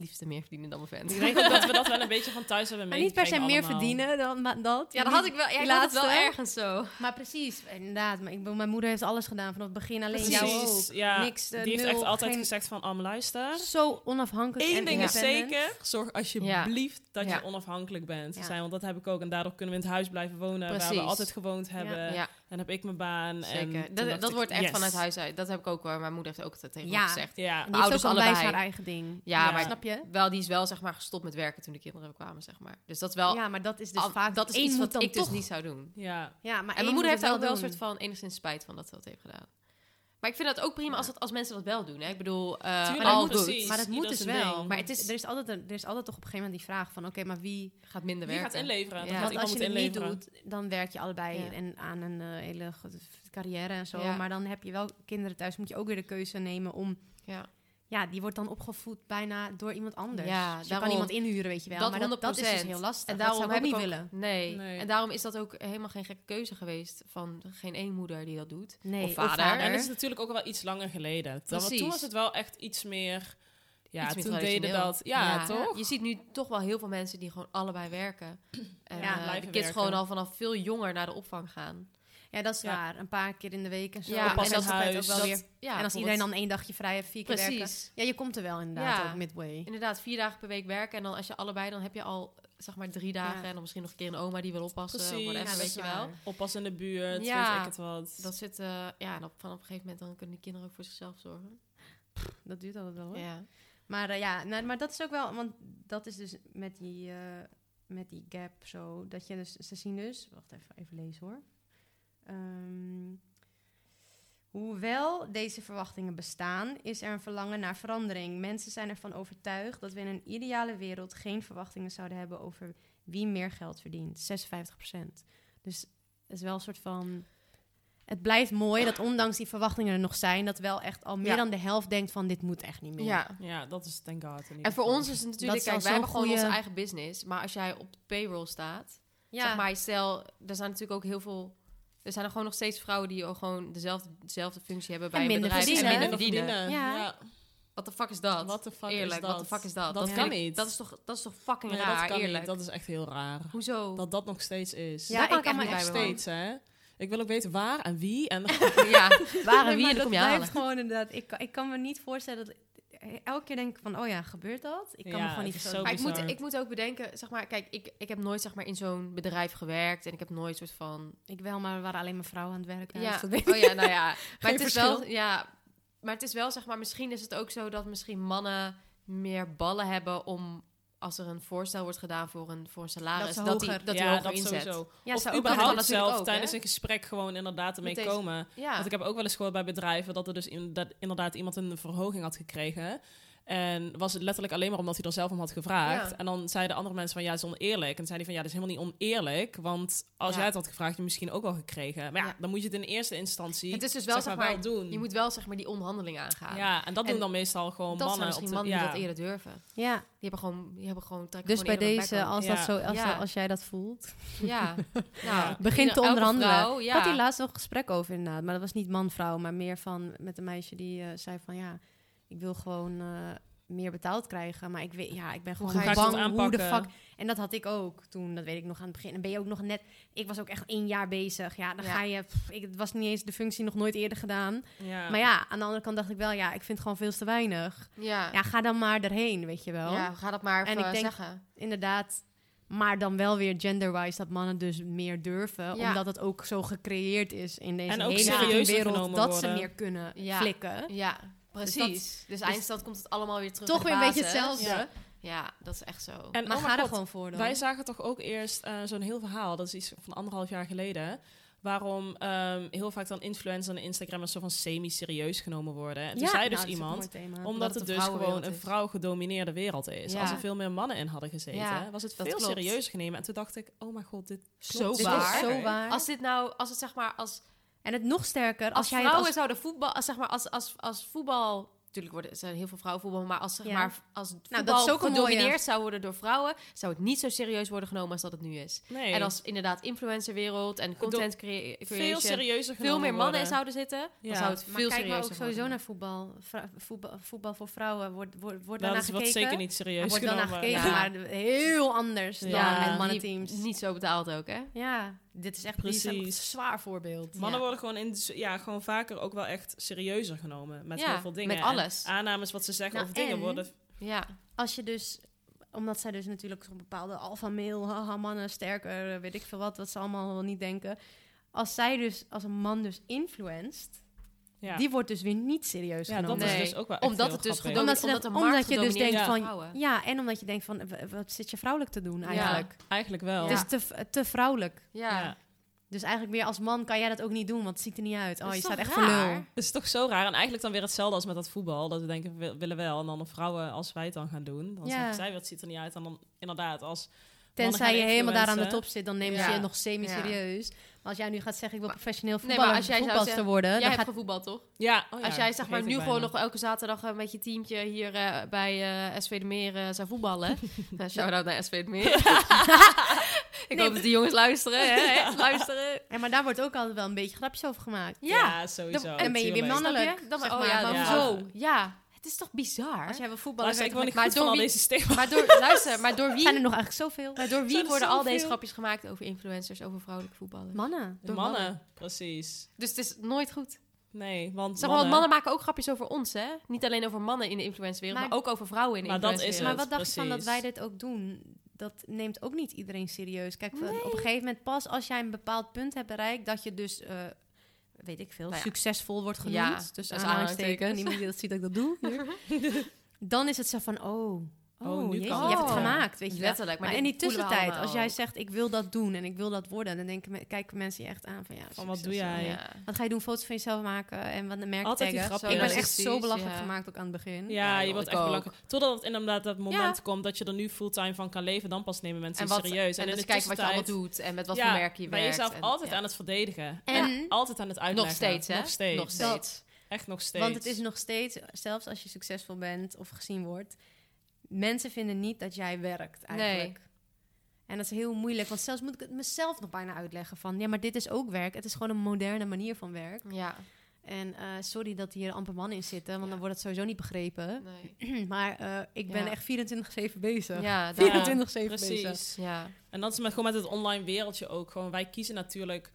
liefste meer verdienen dan mijn vent. Ik denk ook dat we dat wel een beetje van thuis hebben Maar niet per se meegekregen meer allemaal. verdienen dan dat. Ja, dat had ik wel. Ja, Die ik had het wel ergens zo. Maar precies, inderdaad. Maar ik, bedoel, mijn moeder heeft alles gedaan vanaf het begin. Alleen Precies, jou ook. ja. Niks, eh, die heeft nul, echt altijd geen- gezegd van, Am, luister. Zo onafhankelijk Eén en ding is zeker, zorg alsjeblieft dat Ja. je onafhankelijk bent. Ja. Zijn, want dat heb ik ook. En daardoor kunnen we in het huis blijven wonen waar we altijd gewoond hebben. Ja, En heb ik mijn baan. zeker. En dat dat ik, wordt echt yes. vanuit huis uit. Dat heb ik ook wel. Mijn moeder heeft ook tegen Ja. me gezegd. Ja, Mijn die ouders allebei. haar eigen ding. Ja, Ja. maar Snap je? wel, die is wel zeg maar gestopt met werken toen de kinderen kwamen, zeg maar. Dus dat is wel... Ja, maar dat is dus al- vaak... dat is iets wat dan ik dus niet zou doen. ja. Ja, maar En mijn moeder heeft daar ook wel een soort van enigszins spijt van dat ze dat heeft gedaan. Maar ik vind dat ook prima als, dat, als mensen dat wel doen. Hè? Ik bedoel, eh Tuurlijk, all moet- good. precies. Maar dat moet dus wel. ding. Maar het is, er, is altijd een- er is altijd toch op een gegeven moment die vraag van... Oké, maar wie... Gaat minder Wie werken. gaat inleveren? Ja. Want als je het moet niet doet, dan werk je allebei Ja. en aan een eh, hele goede carrière en zo. Ja. Maar dan heb je wel kinderen thuis. Moet je ook weer de keuze nemen om... Ja. Ja, die wordt dan opgevoed bijna door iemand anders. Ja, dus je daarom. kan iemand inhuren, weet je wel. Dat maar dat, dat is dus 100%. heel lastig. En dat daarom zou ik heb ook ik niet ook, willen. Nee. Nee. En daarom is dat ook helemaal geen gekke keuze geweest van geen één moeder die dat doet. Nee, Of vader. En het is natuurlijk ook wel iets langer geleden. Dat, Precies. toen was het wel echt iets meer... Ja, Iets meer toen deden dat... Ja, toch? Je ziet nu toch wel heel veel mensen die gewoon allebei werken. En Ja, blijven de kids werken. gewoon al vanaf veel jonger naar de opvang gaan. Ja, dat is Ja. waar. Een paar keer in de week en zo. Ja, en altijd ook wel Dat- weer... ja, en als iedereen dan één dagje vrij heeft, vier keer werken. Precies. Ja, je komt er wel inderdaad Ja. ook midway. Inderdaad, vier dagen per week werken. En dan als je allebei, dan heb je al zeg maar drie dagen. Ja. En dan misschien nog een keer een oma die wil oppassen. Precies. Whatever, Ja, weet je wel. Oppas in de buurt, Ja. weet ik het wat. Dat zit, eh, ja, en op, van op een gegeven moment dan kunnen die kinderen ook voor zichzelf zorgen. Dat duurt altijd wel hoor. Ja. Maar eh, ja, nou, maar dat is ook wel, want dat is dus met die, eh, met die gap zo, dat je dus, ze zien dus, wacht even, even lezen hoor. Ehm, Hoewel deze verwachtingen bestaan, is er een verlangen naar verandering. Mensen zijn ervan overtuigd dat we in een ideale wereld geen verwachtingen zouden hebben over wie meer geld verdient. 56%. Dus het is wel een soort van. Het blijft mooi dat ondanks die verwachtingen er nog zijn, dat wel echt al meer Ja. dan de helft denkt van dit moet echt niet meer. Ja. Ja, dat is thank God. in ieder En voor ons is het Dat natuurlijk, is kijk, al wij hebben zo'n gewoon onze goeie- eigen business. Maar als jij op de payroll staat, Ja. zeg maar, stel, er zijn natuurlijk ook heel veel... Er zijn er gewoon nog steeds vrouwen die gewoon dezelfde, dezelfde functie hebben bij En een bedrijf verdienen. en minder verdienen. Ja. Ja. Wat de fuck is dat? What the fuck eerlijk, is wat dat? de fuck is dat? Dat kan ik- niet. Dat is toch, dat is toch fucking Nee, raar, dat kan eerlijk? niet. Dat is echt heel raar. Hoezo? Dat dat nog steeds is. Ja, kan ik kan me echt nog steeds, hè? Ik wil ook weten waar en wie. En ja, waar en wie, en dan kom je dat halen. blijft gewoon inderdaad. Ik, ik kan me niet voorstellen dat. Elke keer denk ik van, oh ja, gebeurt dat? Ik kan Ja, me gewoon niet zo. Maar ik moet, ik moet ook bedenken, zeg maar, kijk, ik, ik heb nooit zeg maar in zo'n bedrijf gewerkt en ik heb nooit soort van Ik wel, maar er waren alleen maar vrouwen aan het werken. Ja, dus oh ja, nou ja. Maar het is verschil. wel, ja, maar het is wel, zeg maar, misschien is het ook zo dat misschien mannen meer ballen hebben om als er een voorstel wordt gedaan voor een, voor een salaris, Dat die, hoger- dat die ja, hoger dat inzet. sowieso. Ja, of überhaupt zelf ook, tijdens hè? een gesprek gewoon inderdaad ermee Met deze- komen. Ja, Want ik heb ook wel eens gehoord bij bedrijven dat er dus in, dat inderdaad iemand een verhoging had gekregen. En was het letterlijk alleen maar omdat hij er zelf om had gevraagd. Ja. En dan zeiden andere mensen van ja, het is oneerlijk. En dan zei hij van ja, dat is helemaal niet oneerlijk. Want als Ja. jij het had gevraagd, had je misschien ook wel gekregen. Maar ja, Ja. dan moet je het in eerste instantie het is dus wel, zeg maar, wel doen. je moet wel, zeg maar, die onderhandeling aangaan. ja, en dat En doen dan meestal gewoon dat zijn mannen. misschien op de- mannen die ja. dat eerder durven. Ja, Die hebben gewoon, die hebben gewoon, dus bij gewoon deze, als, Ja. dat zo, als, Ja. als jij dat voelt, Ja, nou, begin te onderhandelen. vrouw, Ik ja. had hier laatst nog een gesprek over inderdaad. Maar dat was niet man-vrouw, maar meer van met een meisje die eh, zei van ja, ik wil gewoon eh, meer betaald krijgen. Maar ik, weet, ja, ik ben gewoon dat bang hoe de fuck... En dat had ik ook toen, dat weet ik nog aan het begin. En ben je ook nog net... Ik was ook echt één jaar bezig. Ja, dan Ja. ga je... pff, ik, het was niet eens de functie nog nooit eerder gedaan. Ja. Maar ja, aan de andere kant dacht ik wel... Ja, ik vind het gewoon veel te weinig. ja. Ja, ga dan maar erheen, weet je wel. ja, ga dat maar En ik denk- zeggen. Inderdaad. Maar dan wel weer gender-wise dat mannen dus meer durven. Ja. Omdat het ook zo gecreëerd is in deze En ook hele wereld. Dat ze meer kunnen Ja. flikken. Ja, precies. Dus, dus- eindstand komt het allemaal weer terug Toch weer een beetje hetzelfde. Ja. Ja, dat is echt zo. En Maar oh ga er gewoon voor dan. Wij zagen toch ook eerst eh, zo'n heel verhaal, dat is iets van anderhalf jaar geleden. Waarom ehm, heel vaak dan influencers en Instagrammers zo van semi-serieus genomen worden. En toen zei dus nou, dat iemand, omdat het dus gewoon een is. vrouw-gedomineerde wereld is. Ja. Als er veel meer mannen in hadden gezeten, Ja, was het dat veel serieuzer genomen. En toen dacht ik, oh mijn god, dit Zo. Dit waar. is zo waar. Als dit nou, als het zeg maar, als, en het nog sterker, als, als, jij vrouwen het als... zouden voetbal, als, zeg maar, als, als, als voetbal, natuurlijk worden, er zijn heel veel vrouwenvoetbal, maar als zeg Ja. maar, als het Nou, voetbal dat mooie. gedomineerd zou worden door vrouwen, zou het niet zo serieus worden genomen als dat het nu is. Nee, En als inderdaad influencerwereld en content crea- veel serieuzer genomen veel meer mannen in worden. zouden zitten, Ja. dan zou het Maar veel kijk maar serieuzer ook sowieso worden. naar voetbal. Voetbal. Voetbal voor vrouwen wordt, wordt, wordt Dat daarnaar is zeker niet serieus Er wordt wel naar genomen. gekeken, Ja. maar heel anders dan Ja. met mannenteams. Niet, niet zo betaald ook, hè? Ja, dit is echt ook een Precies. zwaar voorbeeld. Mannen Ja. worden gewoon, in, ja, gewoon vaker ook wel echt serieuzer genomen. Met Ja, heel veel dingen. met alles. En aannames wat ze zeggen Nou, over dingen en- worden... Ja. Als je dus, omdat zij dus natuurlijk zo'n bepaalde alpha-mail, haha, mannen sterker, weet ik veel wat, wat ze allemaal wel niet denken. Als zij dus, als een man dus influenced, Ja, die wordt dus weer niet serieus ja genomen. dat Nee, is dus ook wel echt Omdat heel het dus Omdat, ze omdat dat- de markt omdat je dus denkt van, ja, en omdat je denkt van, wat zit je vrouwelijk te doen eigenlijk? Eigenlijk wel. Het is te, te vrouwelijk. Ja. Ja. Dus eigenlijk meer als man kan jij dat ook niet doen, want het ziet er niet uit. Oh, je staat echt voor raar? lul. Het is toch zo raar. En eigenlijk dan weer hetzelfde als met dat voetbal. Dat we denken, we willen wel. En dan de vrouwen, als wij het dan gaan doen, dan Ja. zeggen zij, wat ziet er niet uit. En dan inderdaad, als Tenzij je helemaal daar aan de top zit, dan nemen ze je nog semi-serieus. Maar als jij nu gaat zeggen, ik wil professioneel Nee, voetballer, maar als jij zou voetbalster zeggen- worden, Jij dan hebt gaat... gevoetbald, toch? Ja, oh ja, Als jij zeg maar nu gewoon nog elke zaterdag eh, met je teamtje hier eh, bij eh, SV de Meer eh, zou voetballen. shout-out naar SV de Meer. ik hoop dat die jongens luisteren. Hè? Luisteren. Ja, maar daar wordt ook altijd wel een beetje grapjes over gemaakt. Ja. Ja, sowieso. Dan- en ben je weer mannelijk? Dan, zeg oh maar, ja, maar maar hoezo? hoezo? Ja, het is toch bizar? Als jij wil voetballen, Luister, ik niet maar goed door van al wie- deze. Maar door, luister, maar door zijn wie, er nog eigenlijk zoveel. maar door wie Zijn worden al deze grapjes gemaakt over influencers, over vrouwelijke voetballen? Mannen. Door mannen, mannen. precies. Dus het is nooit goed. Nee, want Zeg maar, mannen maken ook grapjes over ons, hè? Niet alleen over mannen in de influencerwereld, maar, Maar- ook over vrouwen in de Maar dat is influencerwereld. Maar wat dacht je van dat wij dit ook doen? Dat neemt ook niet iedereen serieus. Kijk, van- op een gegeven moment pas als jij een bepaald punt hebt bereikt... dat je dus, eh, weet ik veel, Nou ja. succesvol wordt Ja, genoemd. dus dat is aanhalingstekens. aanhalingstekens. Niemand die dat ziet dat ik dat doe. Dan is het zo van, oh, Oh, nu jeetje, kan je hebt het gemaakt, weet je wel. Letterlijk. Maar Maar in die tussentijd, als jij zegt, ik wil dat doen en ik wil dat worden, dan denken, kijken mensen je echt aan van, ja, Van, wat doe jij? Ja. Wat ga je doen? Foto's van jezelf maken en wat de merk Altijd die. Ik ben echt zo belachelijk ja. gemaakt ook aan het begin. Ja, Ja, je wordt echt ook. belachelijk. Totdat het inderdaad dat moment Ja. komt dat je er nu fulltime van kan leven, dan pas nemen mensen En wat, serieus. En, in dus de kijken wat je allemaal tussentijd doet en met wat ja, voor merk je ben werkt. jezelf en- altijd ja. aan het verdedigen. En- En, altijd aan het uitleggen. Nog steeds, hè? Nog steeds. Nog steeds. Echt nog steeds. Want het is nog steeds, zelfs als je succesvol bent of gezien wordt, mensen vinden niet dat jij werkt eigenlijk. En dat is heel moeilijk, want zelfs moet ik het mezelf nog bijna uitleggen van, ja, maar dit is ook werk. Het is gewoon een moderne manier van werk. Ja, En eh, sorry dat hier amper mannen in zitten, want Ja. dan wordt het sowieso niet begrepen. nee. maar eh, ik ben Ja. echt 24/7 bezig. Ja, 24/7 bezig. Precies. Ja, En dat is met, gewoon met het online wereldje ook. Gewoon, wij kiezen natuurlijk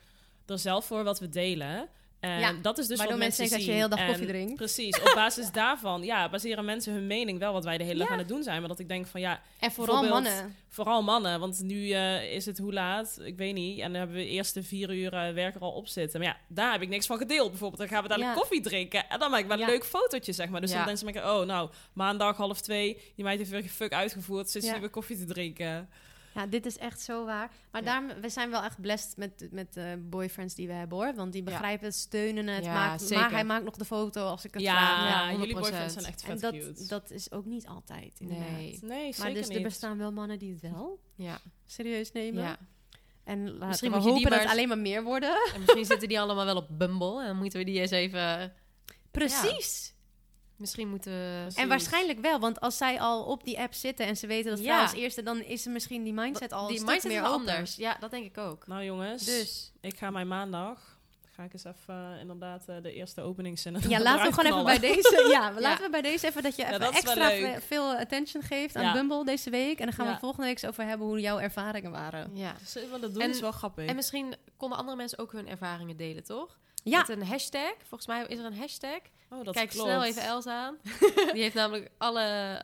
er zelf voor wat we delen. En Ja, dat is dus waardoor wat mensen denken dat je zien. heel dag En koffie drinkt. Precies. Op basis daarvan ja, baseren mensen hun mening wel wat wij de hele dag Ja. aan het doen zijn. Maar dat ik denk van ja, En vooral mannen. vooral mannen. Want nu eh, is het hoe laat? Ik weet niet. En dan hebben we de eerste vier uur eh, werk er al op zitten. Maar ja, daar heb ik niks van gedeeld. Bijvoorbeeld, dan gaan we dadelijk Ja. koffie drinken. En dan maak ik wel een leuk fotootje, zeg maar. Dus dan mensen denken, oh nou, maandag half twee. Die meid heeft weer fuck uitgevoerd. Zit ze Ja. weer koffie te drinken. Ja, dit is echt zo waar. Maar Ja. daarom, we zijn wel echt blessed met, met de boyfriends die we hebben hoor. Want die begrijpen het, steunen het. Ja, maakt, zeker. maar hij maakt nog de foto als ik het Ja, vraag. Ja, jullie 100%. boyfriends zijn echt En vet dat, cute. dat is ook niet altijd. Inderdaad. nee. Nee, zeker Maar dus niet. er bestaan wel mannen die het wel Ja, serieus nemen. ja. En laten Misschien we moet je die hopen dat maar alleen maar meer worden. En misschien zitten die allemaal wel op Bumble. En dan moeten we die eens even... Precies. Misschien moeten we... Precies. En waarschijnlijk wel, want als zij al op die app zitten en ze weten dat Ja. vrouw als eerste, dan is er misschien die mindset al die een mindset meer anders. Ja, dat denk ik ook. Nou jongens, Dus ik ga mijn maandag... Ga ik eens even eh, inderdaad eh, de eerste openingszinnen ja, laten we gewoon even bij deze. Ja, laten we bij deze even dat je Ja, even dat extra veel attention geeft aan Ja. Bumble deze week. En dan gaan Ja. we volgende week eens over hebben hoe jouw ervaringen waren. Ja. Dus dat doen En- is wel grappig. En misschien konden andere mensen ook hun ervaringen delen, toch? Ja, Met een hashtag. Volgens mij is er een hashtag. oh, dat Kijk klopt. snel even Els aan. Die heeft namelijk alle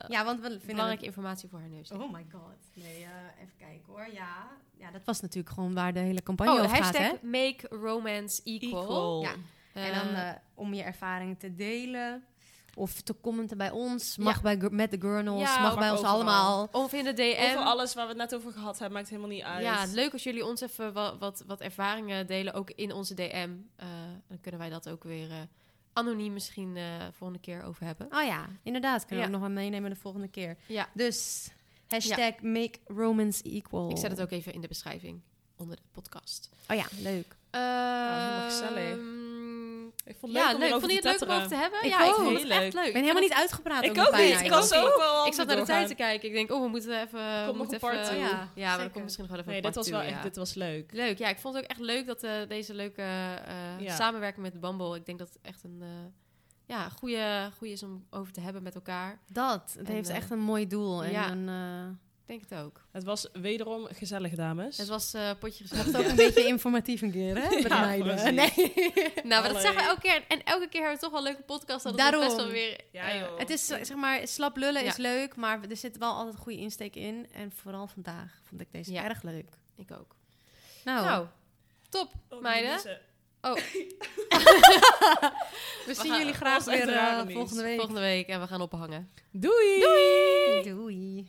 ja, want we vinden belangrijke informatie voor haar neus. Oh my god. Nee, eh, even kijken hoor. Ja. ja, dat was natuurlijk gewoon waar de hele campagne Oh, over gaat, hashtag hè? make romance equal. Equal. Ja. En dan eh, om je ervaringen te delen. Of te commenten bij ons. Mag bij, met de Gurnals. Ja, mag mag bij ons overal. allemaal. Of in de DM. Over alles waar we het net over gehad hebben, maakt helemaal niet uit. Ja, leuk als jullie ons even wat, wat, wat ervaringen delen, ook in onze DM. Eh, dan kunnen wij dat ook weer eh, anoniem misschien eh volgende keer over hebben. Oh ja, inderdaad. Kunnen we ook nog wel meenemen de volgende keer. Ja, Dus hashtag make equal. ik zet het ook even in de beschrijving onder de podcast. Oh ja, leuk. helemaal gezellig. Ik vond het leuk ja, om leuk. Vond je het te leuk om over te hebben? Ik ja, ik vond het echt leuk. Ik ben helemaal niet uitgepraat. Ik over ook bijna niet. Ik was ook wel Ik zat naar de tijd te kijken. Ik denk, oh, we moeten even... we nog moeten een part even-. Ja, Ja, maar zeker. komt misschien nog wel even Nee, een dit was wel echt, ja. dit was leuk. Leuk, ja. Ik vond het ook echt leuk dat eh, deze leuke eh, Ja. samenwerking met Bumble... Ik denk dat het echt een... eh ja, goede, goede is om over te hebben met elkaar. Dat. Het En, heeft eh, echt een mooi doel. En ja. een, eh, Ik denk het ook. Het was wederom gezellig, dames. Het was eh potje gezellig. ook een beetje informatief een keer, hè? Met de Ja, meiden. Nee. Nou, maar dat zeggen we elke keer. En elke keer hebben we toch wel een leuke podcast. Dat het Daarom. best wel weer... Ja, eh, joh. Het is, zeg maar, slap lullen is leuk, maar er zit wel altijd een goede insteek in. En vooral vandaag vond ik deze Ja. erg leuk. Ik ook. Nou, Nou, top, Oh, meiden. mensen. we zien jullie graag was weer eh, volgende week. Volgende week en we gaan ophangen. Doei! Doei.